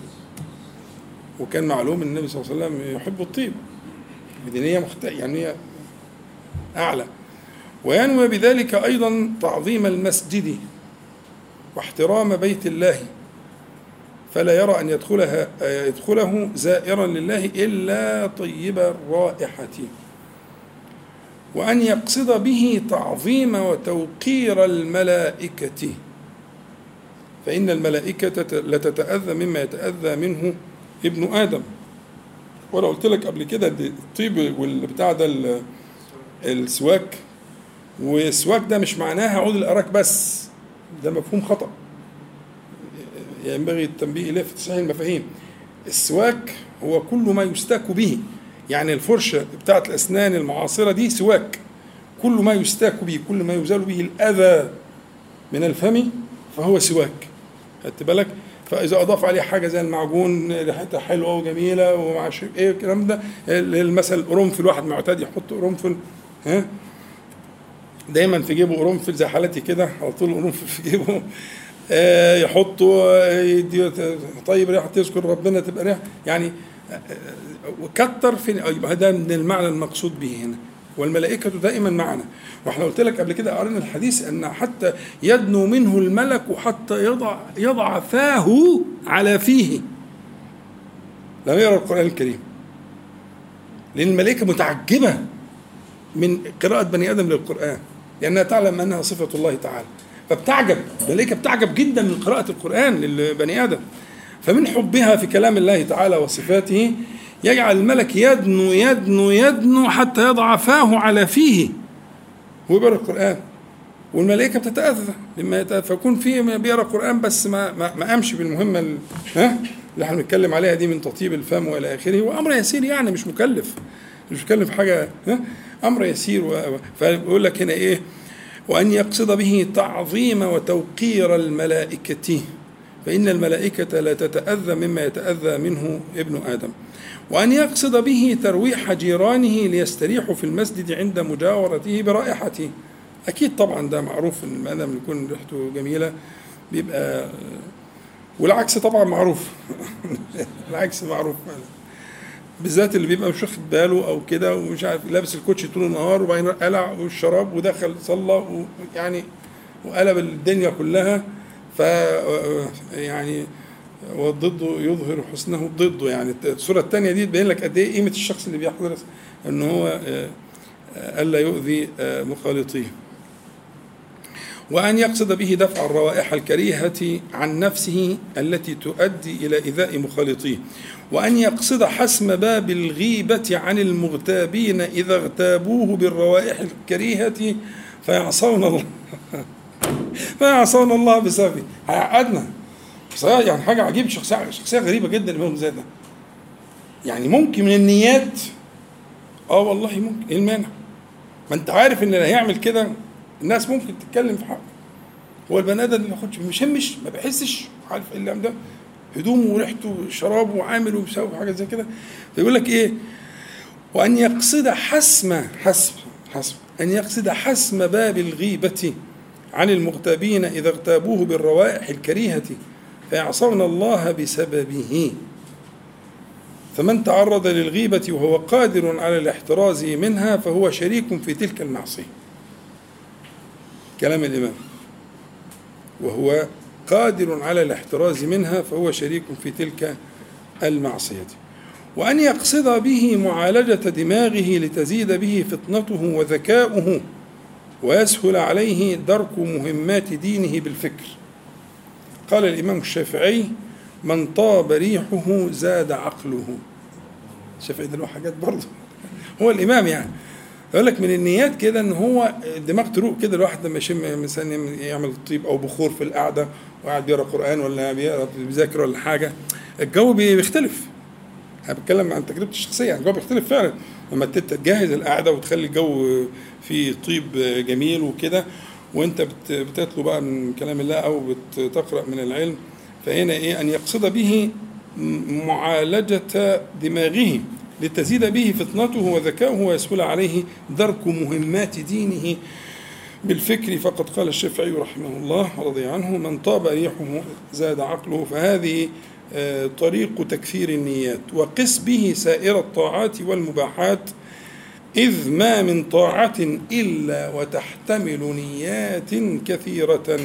وكان معلوم أن النبي صلى الله عليه وسلم يحب الطيب. بدينية مخت... يعني هي أعلى. وينوي بذلك أيضا تعظيم المسجد واحترام بيت الله فلا يرى أن يدخلها يدخله زائرا لله إلا طيب الرائحة. وأن يقصد به تعظيم وتوقير الملائكة فإن الملائكة لتتأذى مما يتأذى منه ابن آدم. وأنا قلت لك قبل كده الطيب والبتاع ده ال- السواك والسواك ده مش معناها عود الأراك بس. ده مفهوم خطأ. ينبغي التنبيه إليه في تصحيح المفاهيم. السواك هو كل ما يستاك به. يعني الفرشة بتاعت الأسنان المعاصرة دي سواك. كل ما يستاك به كل ما يزال به الأذى من الفم فهو سواك. خدت بالك؟ فإذا أضاف عليه حاجة زي المعجون ريحتها حلوة وجميلة ومعرفش إيه الكلام ده؟ المثل قرنفل واحد معتاد يحط قرنفل ها؟ دايما في جيبه قرنفل زي حالتي كده على طول قرنفل في جيبه. آه، يحطه يدي طيب ريحة تذكر ربنا تبقى ريحة. يعني آه، وكتر في يبقى ده من المعنى المقصود به هنا. والملائكة دائما معنا. وإحنا قلت لك قبل كده قرينا الحديث أن حتى يدنو منه الملك حتى يضع يضع فاه على فيه. لم يرى القرآن الكريم. لأن الملائكة متعجبة من قراءة بني آدم للقرآن. لأنها تعلم أنها صفة الله تعالى. فبتعجب الملائكة بتعجب جدا من قراءة القرآن للبني آدم. فمن حبها في كلام الله تعالى وصفاته يجعل الملك يدنو يدنو يدنو حتى يضع فاه على فيه. ويقرأ القرآن. والملائكة بتتأذى لما يتأذى. فيكون في بيقرأ القرآن بس ما ما, ما قامش بالمهمة ال- ها؟ اللي إحنا بنتكلم عليها دي من تطيب الفم وإلى آخره. وأمر يسير يعني مش مكلف. مش مكلف حاجة ها؟ أمر يسير و... فبيقول لك هنا إيه؟ وأن يقصد به تعظيم وتوقير الملائكة. فإن الملائكة لا تتأذى مما يتأذى منه ابن آدم. وأن يقصد به ترويح جيرانه ليستريحوا في المسجد عند مجاورته برائحته. أكيد طبعا ده معروف إن ما دام يكون ريحته جميلة بيبقى والعكس طبعا معروف. العكس معروف فعلا. بالذات اللي بيبقى مش واخد باله أو كده ومش عارف لابس الكوتشي طول النهار وبعدين قلع والشراب ودخل صلى ويعني وقلب الدنيا كلها ف يعني والضد يظهر حسنه ضده يعني. الصورة الثانية دي تبين لك قد إيه قيمة الشخص اللي بيحضر إن هو آه، ألا يؤذي آه، مخالطيه. وأن يقصد به دفع الروائح الكريهة عن نفسه التي تؤدي إلى إيذاء مخالطيه. وأن يقصد حسم باب الغيبة عن المغتابين إذا اغتابوه بالروائح الكريهة فيعصون الله. فيعصون الله بسببه. هيعقدنا يعني حاجة عجيبة شخصية شخصية غريبة جدا الإمام زي ده. يعني ممكن من النيات آه والله ممكن. إيه المانع؟ ما أنت عارف إن اللي هيعمل كده الناس ممكن تتكلم في حقه هو البني آدم ما بياخدش مشمش ما بيحسش عارف إيه اللي ده هدومه وريحته وشرابه وعامل ومسوي حاجة زي كده. فيقول لك إيه؟ وأن يقصد حسم حسم حسم. أن يقصد حسم باب الغيبة عن المغتابين إذا اغتابوه بالروائح الكريهة فيعصون الله بسببه. فمن تعرض للغيبة وهو قادر على الاحتراز منها فهو شريك في تلك المعصية. كلام الإمام. وهو قادر على الاحتراز منها فهو شريك في تلك المعصية. وأن يقصد به معالجة دماغه لتزيد به فطنته وذكاؤه ويسهل عليه درك مهمات دينه بالفكر. قال الإمام الشافعي من طاب ريحه زاد عقله. الشافعي ده له حاجات برضه. هو الإمام يعني. يقول لك من النيات كده إن هو الدماغ تروق كده الواحد لما يشم مثلا يعمل طيب أو بخور في القعدة وقاعد بيقرأ قرآن ولا بيذاكر ولا حاجة الجو بيختلف. أنا بتكلم عن تجربتي الشخصية الجو بيختلف فعلا. لما تجهز القعدة وتخلي الجو فيه طيب جميل وكده وأنت بت- بتتلو بقى من كلام الله أو بتقرأ من العلم فهنا إيه أن يقصد به معالجة دماغه. لتزيد به فطنته وذكاؤه ويسهل عليه درك مهمات دينه. بالفكر فقد قال الشافعي رحمه الله ورضي عنه من طاب ريحه زاد عقله فهذه آه، طريق تكثير النيات. وقس به سائر الطاعات والمباحات إذ ما من طاعة إلا وتحتمل نيات كثيرة.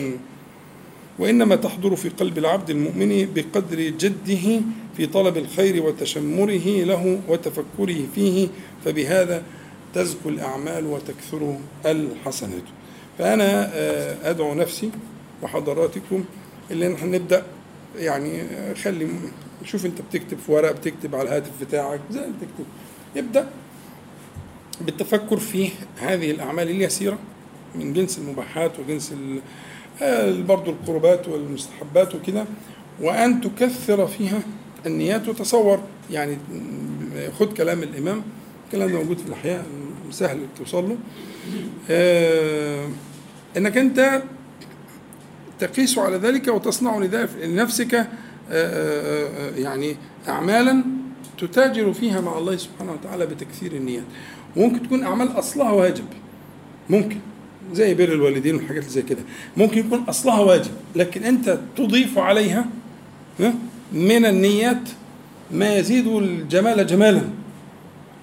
وإنما تحضر في قلب العبد المؤمن بقدر جده في طلب الخير وتشمره له وتفكره فيه فبهذا تزكو الأعمال وتكثر الحسنات. فأنا آه، أدعو نفسي وحضراتكم اللي نبدأ يعني آه، خلي شوف أنت بتكتب في ورق بتكتب على الهاتف بتاعك زي ما بتكتب. ابدأ بالتفكر في هذه الأعمال اليسيرة من جنس المباحات وجنس آه، برضو القربات والمستحبات وكده وأن تكثر فيها النيات وتصور يعني خد كلام الإمام الكلام ده موجود في الأحياء سهل توصل له. آه، إنك أنت تقيس على ذلك وتصنع لنفسك آه، آه، آه، يعني أعمالا تتاجر فيها مع الله سبحانه وتعالى بتكثير النيات. وممكن تكون أعمال أصلها واجب. ممكن. زي بر الوالدين والحاجات زي كده. ممكن يكون أصلها واجب لكن أنت تضيف عليها ها، من النيات ما يزيد الجمال جمالا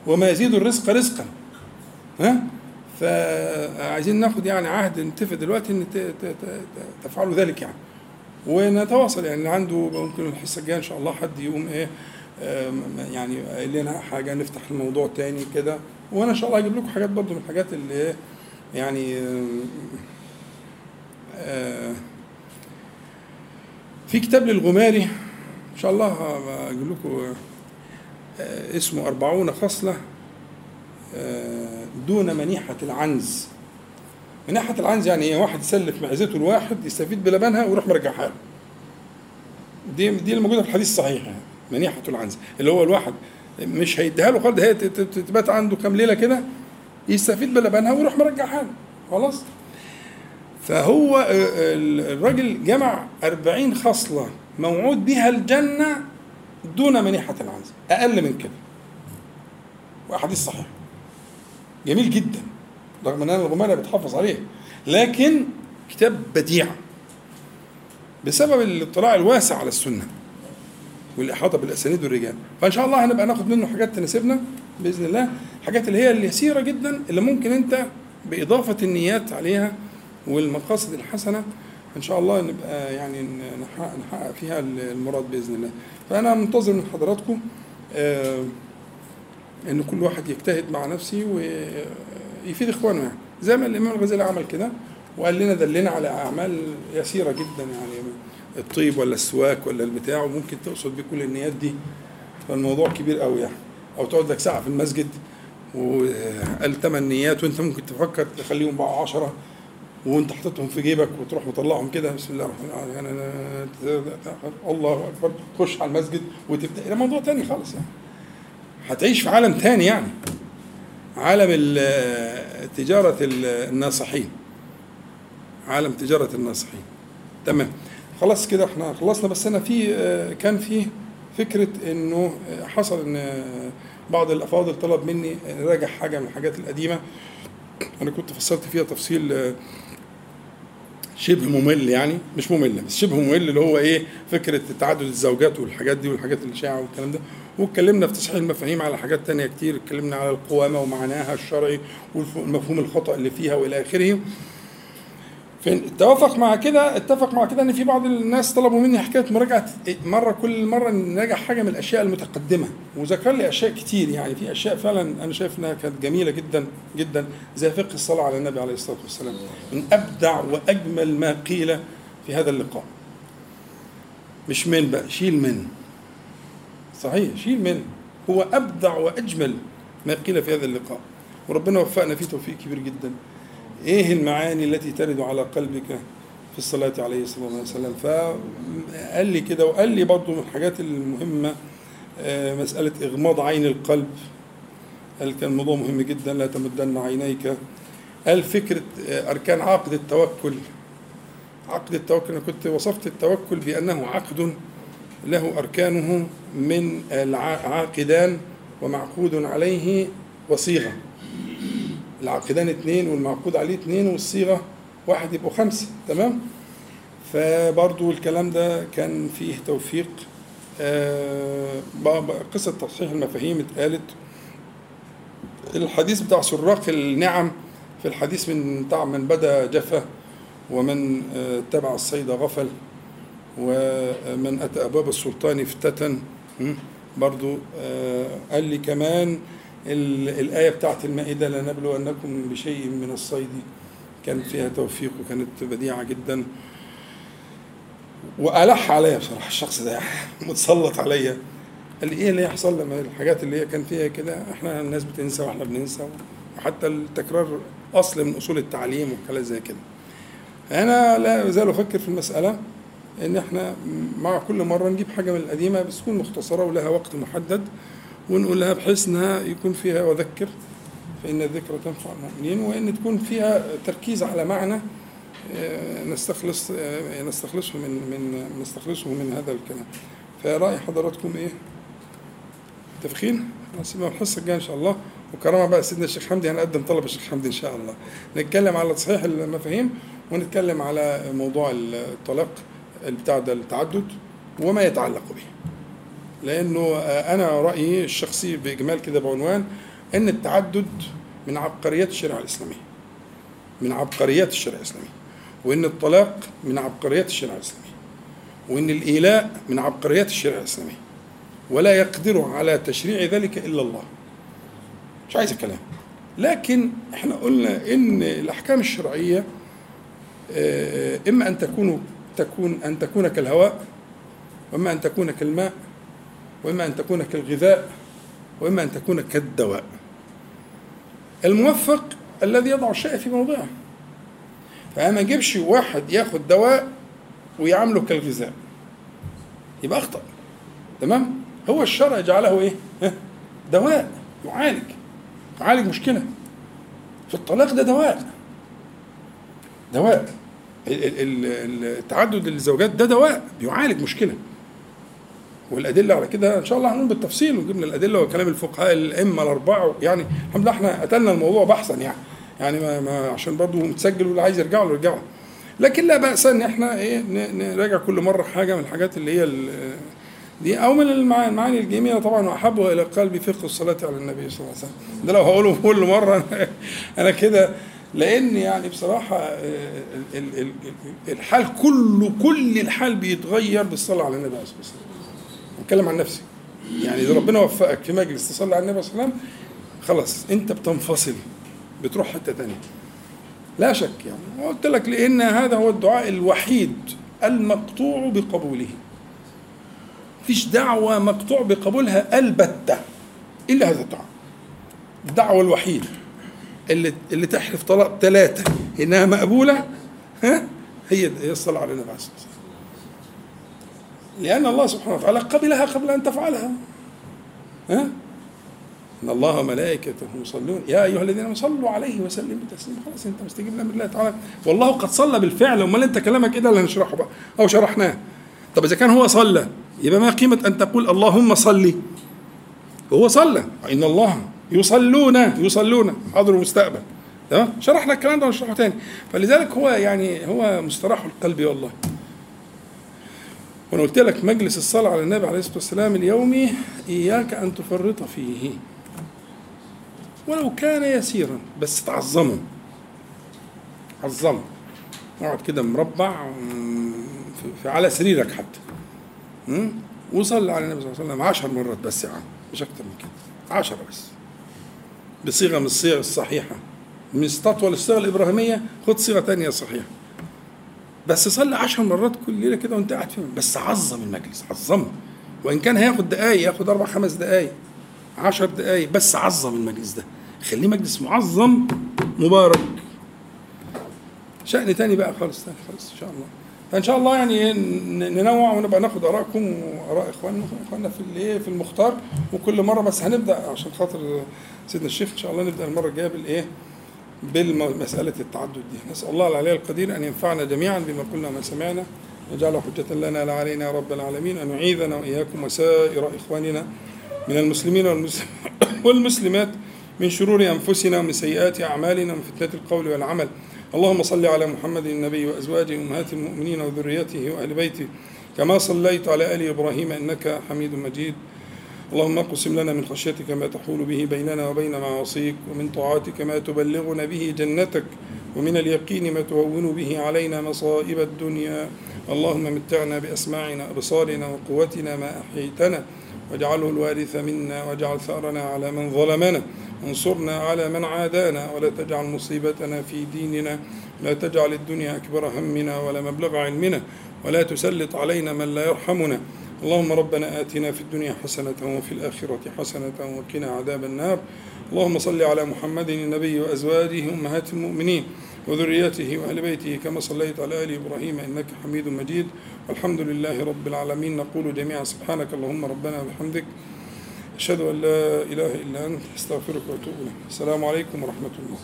وما يزيد الرزق رزقا. ها؟ فعايزين ناخد يعني عهد نتفق دلوقتي إن تفعلوا ذلك يعني. ونتواصل يعني اللي عنده ممكن الحصة الجاية إن شاء الله حد يقوم إيه آم، يعني قايل لنا حاجة نفتح الموضوع تاني كده. وأنا إن شاء الله هجيب لكم حاجات برضو من الحاجات اللي إيه يعني آم، آه، في كتاب للغماري إن شاء الله هجيب لكم آه، اسمه أربعون خصلة آه، دون منيحة العنز. منيحة العنز يعني إيه؟ واحد يسلف معزته الواحد يستفيد بلبنها ويروح مرجعها له دي دي موجوده في الحديث الصحيح يعني منيحة العنز. اللي هو الواحد مش هيديها له خالص هي تبات عنده كام ليلة كده يستفيد بلبنها ويروح مرجعها له. خلاص؟ فهو آه، ال- الراجل جمع أربعين خصلة موعود بها الجنة دون منيحة العنز أقل من كده. وأحاديث صحيحة. جميل جدا. رغم إن أنا الغمانه بتحافظ عليه. لكن كتاب بديع. بسبب الاطلاع الواسع على السنة والإحاطة بالأسانيد والرجال. فإن شاء الله هنبقى ناخد منه حاجات تناسبنا بإذن الله. حاجات اللي هي اليسيرة جدا اللي ممكن أنت بإضافة النيات عليها والمقاصد الحسنة إن شاء الله نبقى يعني نحقق, فيها المراد بإذن الله. فأنا منتظر من حضراتكم آه إن كل واحد يجتهد مع نفسه ويفيد إخوانه يعني. زي ما الإمام الغزالي عمل كده وقال لنا دلنا على أعمال يسيرة جدا يعني الطيب ولا السواك ولا البتاع وممكن تقصد بيه كل النيات دي. فالموضوع كبير قوي يعني. أو تقعد لك ساعة في المسجد وقال ثمان نيات وأنت ممكن تفكر تخليهم بقى عشرة. وانت حاططهم في جيبك وتروح مطلعهم كده بسم الله الرحمن الرحيم. يعني الله أكبر. تخش على المسجد وتبدا ده موضوع تاني خالص يعني. هتعيش في عالم تاني يعني. عالم ال- الناصحين. عالم تجارة الناصحين. تمام. خلاص كده إحنا خلصنا بس أنا في كان في فكرة إنه حصل إن بعض الأفاضل طلب مني نراجع حاجة من الحاجات القديمة. أنا كنت فسرت فيها تفصيل شبه ممل يعني مش ممل بس شبه ممل اللي هو إيه فكرة تعدد الزوجات والحاجات دي والحاجات الشائعه والكلام ده. واتكلمنا في تصحيح المفاهيم على حاجات تانية كتير اتكلمنا على القوامة ومعناها الشرعي والمفهوم الخطأ اللي فيها وإلى آخره. فين؟ اتفق مع كده اتفق مع كده إن في بعض الناس طلبوا مني حكاية مراجعة مرة كل مرة نراجع حاجة من الأشياء المتقدمة. وذكر لي أشياء كتير يعني في أشياء فعلا أنا شايف إنها كانت جميلة جدا جدا زي فقه الصلاة على النبي عليه الصلاة والسلام. من أبدع وأجمل ما قيل في هذا اللقاء. مش من بقى شيل من. صحيح شيل من. هو أبدع وأجمل ما قيل في هذا اللقاء. وربنا وفقنا فيه توفيق كبير جدا. إيه المعاني التي ترد على قلبك في الصلاة عليه الصلاة والسلام؟ فقال لي كده وقال لي برضو من الحاجات المهمة آه، مسألة إغماض عين القلب. قال كان موضوع مهم جدا لا تمدن عينيك. قال فكرة آه، أركان عقد التوكل. عقد التوكل أنا كنت وصفت التوكل بأنه عقد له أركانه من العاقدان ومعقود عليه وصيغة. العاقدان اثنين والمعقود عليه اثنين والصيغة واحد يبقوا خمسة تمام؟ فبرضو الكلام ده كان فيه توفيق. آه، قصة تصحيح المفاهيم اتقالت. الحديث بتاع سراق النعم في الحديث من بتاع من بدا جفا ومن آه، اتبع الصيد غفل ومن أتى أبواب السلطان افتتن? برضو آه، قال لي كمان الآية بتاعت المائدة لنبلونكم بشيء من الصيد. كان فيها توفيق وكانت بديعة جدا. وألح عليا بصراحة الشخص ده متسلط عليا. قال إيه اللي يحصل لما الحاجات اللي هي كان فيها كده إحنا الناس بتنسى وإحنا بننسى؟ وحتى التكرار أصل من أصول التعليم وحاجات زي كده. أنا لا أزال أفكر في المسألة إن إحنا مع كل مرة نجيب حاجة من القديمة بس تكون مختصرة ولها وقت محدد. ونقولها بحيث انها يكون فيها وذكر فإن الذكر تنفع المؤمنين وإن تكون فيها تركيز على معنى آه، نستخلص آه، نستخلصه من من نستخلصه من هذا الكلام فرأي حضراتكم إيه؟ متفقين؟ نسيبها الحصة الجاية إن شاء الله وكرامه بقى سيدنا الشيخ حمدي هنقدم طلب الشيخ حمدي إن شاء الله نتكلم على تصحيح المفاهيم ونتكلم على موضوع الطلاق بتاع التعدد وما يتعلق به لأنه آه، أنا رأيي الشخصي بإجمال كده بعنوان إن التعدد من عبقريات الشريعة الإسلامية من عبقريات الشريعة الإسلامية وإن الطلاق من عبقريات الشريعة الإسلامية وإن الإيلاء من عبقريات الشريعة الإسلامية ولا يقدر على تشريع ذلك إلا الله. مش عايز الكلام. لكن إحنا قلنا إن الأحكام الشرعية آه، إما أن تكون تكون أن تكون كالهواء وإما أن تكون كالماء وإما أن تكون كالغذاء وإما أن تكون كالدواء. الموفق الذي يضع الشيء في موضعه. فما ما يجيبش واحد ياخد دواء ويعامله كالغذاء. يبقى أخطأ. تمام؟ هو الشرع جعله ها؟ دواء. يعالج. يعالج مشكلة. في الطلاق ده دواء. دواء. ال- ال- ال- التعدد الزوجات ده دواء. بيعالج مشكلة. والأدلة على كده إن شاء الله هنقول بالتفصيل وجبنا الأدلة وكلام الفقهاء الأئمة الأربعة يعني الحمد لله إحنا قتلنا الموضوع بحثا يعني. يعني ما, ما عشان برضه متسجل واللي عايز يرجع له يرجع له لكن لا بأس إن إحنا إيه نراجع كل مرة حاجة من الحاجات اللي هي دي أو من المعاني الجميلة. طبعا واحبها إلى قلبي فقه الصلاة على النبي صلى الله عليه وسلم. ده لو هقوله كل مرة أنا, أنا كده. لأن يعني بصراحة آه، ال- ال- ال- الحال كله كل الحال بيتغير بالصلاة على النبي عليه الصلاة والسلام. بتكلم عن نفسي. يعني إذا ربنا وفقك في مجلس تصلي على النبي صلى الله عليه وسلم خلاص أنت بتنفصل بتروح حتة تانية. لا شك يعني. قلت لك لأن هذا هو الدعاء الوحيد المقطوع بقبوله. مفيش دعوة مقطوع بقبولها البتة إلا هذا الدعاء. الدعوة الوحيدة اللي اللي تحلف طلاق ثلاثة إنها مقبولة ها هي هي الصلاة على النبي عليه الصلاة والسلام لأن الله سبحانه وتعالى قبلها قبل أن تفعلها. ها؟ إن الله وملائكته يصلون. يا أيها الذين آمنوا صلوا عليه وسلموا تسليما خلاص أنت مستجيب لامر الله تعالى. والله قد صلى بالفعل. أمال أنت كلامك ده اللي هنشرحه بقى؟ أو شرحناه. طب إذا كان هو صلى يبقى ما قيمة أن تقول اللهم صلي هو صلى. إن الله يصلون يصلون. حاضر ومستقبل تمام؟ شرحنا الكلام ده ونشرحه تاني. فلذلك هو يعني هو مستراح القلب والله. وأنا قلت لك مجلس الصلاة على النبي عليه الصلاة والسلام اليومي إياك أن تفرط فيه. ولو كان يسيرا بس تعظمه. عظمه. اقعد كده مربع على سريرك حتى؟ وصلي على النبي صلى الله عليه وسلم عشر مرات بس يا عم مش أكتر من كده. عشرة بس. بصيغة من الصيغ الصحيحة. مش تطول الصيغه الإبراهيمية خد صيغة تانية صحيحة. بس صلي عشر مرات كل ليلة كده وانت قاعد فيهم. بس عظم المجلس عظمه. وإن كان هياخد دقايق ياخد أربع خمس دقايق عشر دقايق بس عظم المجلس ده. خليه مجلس معظم مبارك. شأن تاني بقى خالص تاني خالص إن شاء الله. فإن شاء الله يعني ننوع ونبقى ناخد آرائكم وآراء إخواننا إخواننا في الإيه؟ في المختار. وكل مرة بس هنبدأ عشان خاطر سيدنا الشيخ إن شاء الله نبدأ المرة الجاية بالإيه؟ بالمسألة التعدد دي. نسأل الله العلي القدير أن ينفعنا جميعا بما قلنا وما سمعنا ويجعله حجة لنا لا علينا يا رب العالمين أن يعيذنا وإياكم وسائر إخواننا من المسلمين والمسلم والمسلمات من شرور أنفسنا ومن سيئات أعمالنا ومن فتنة القول والعمل. اللهم صل على محمد النبي وأزواجه أمهات المؤمنين وذريته وأهل بيته. كما صليت على آل إبراهيم إنك حميد مجيد. اللهم اقسم لنا من خشيتك ما تحول به بيننا وبين معاصيك ومن طاعتك ما تبلغنا به جنتك ومن اليقين ما تهون به علينا مصائب الدنيا. اللهم متعنا بأسماعنا أبصارنا وقوتنا ما أحييتنا. واجعله الوارث منا واجعل ثأرنا على من ظلمنا. وانصرنا على من عادانا. ولا تجعل مصيبتنا في ديننا. لا تجعل الدنيا أكبر همنا ولا مبلغ علمنا. ولا تسلط علينا من لا يرحمنا. اللهم ربنا آتنا في الدنيا حسنة وفي الآخرة حسنة وقنا عذاب النار. اللهم صل على محمد النبي وأزواجه أمهات المؤمنين وذريته وأهل بيته كما صليت على آل إبراهيم إنك حميد مجيد. والحمد لله رب العالمين. نقول جميعا سبحانك اللهم ربنا وبحمدك. أشهد أن لا إله إلا أنت. أستغفرك وأتوب إليك. السلام عليكم ورحمة الله.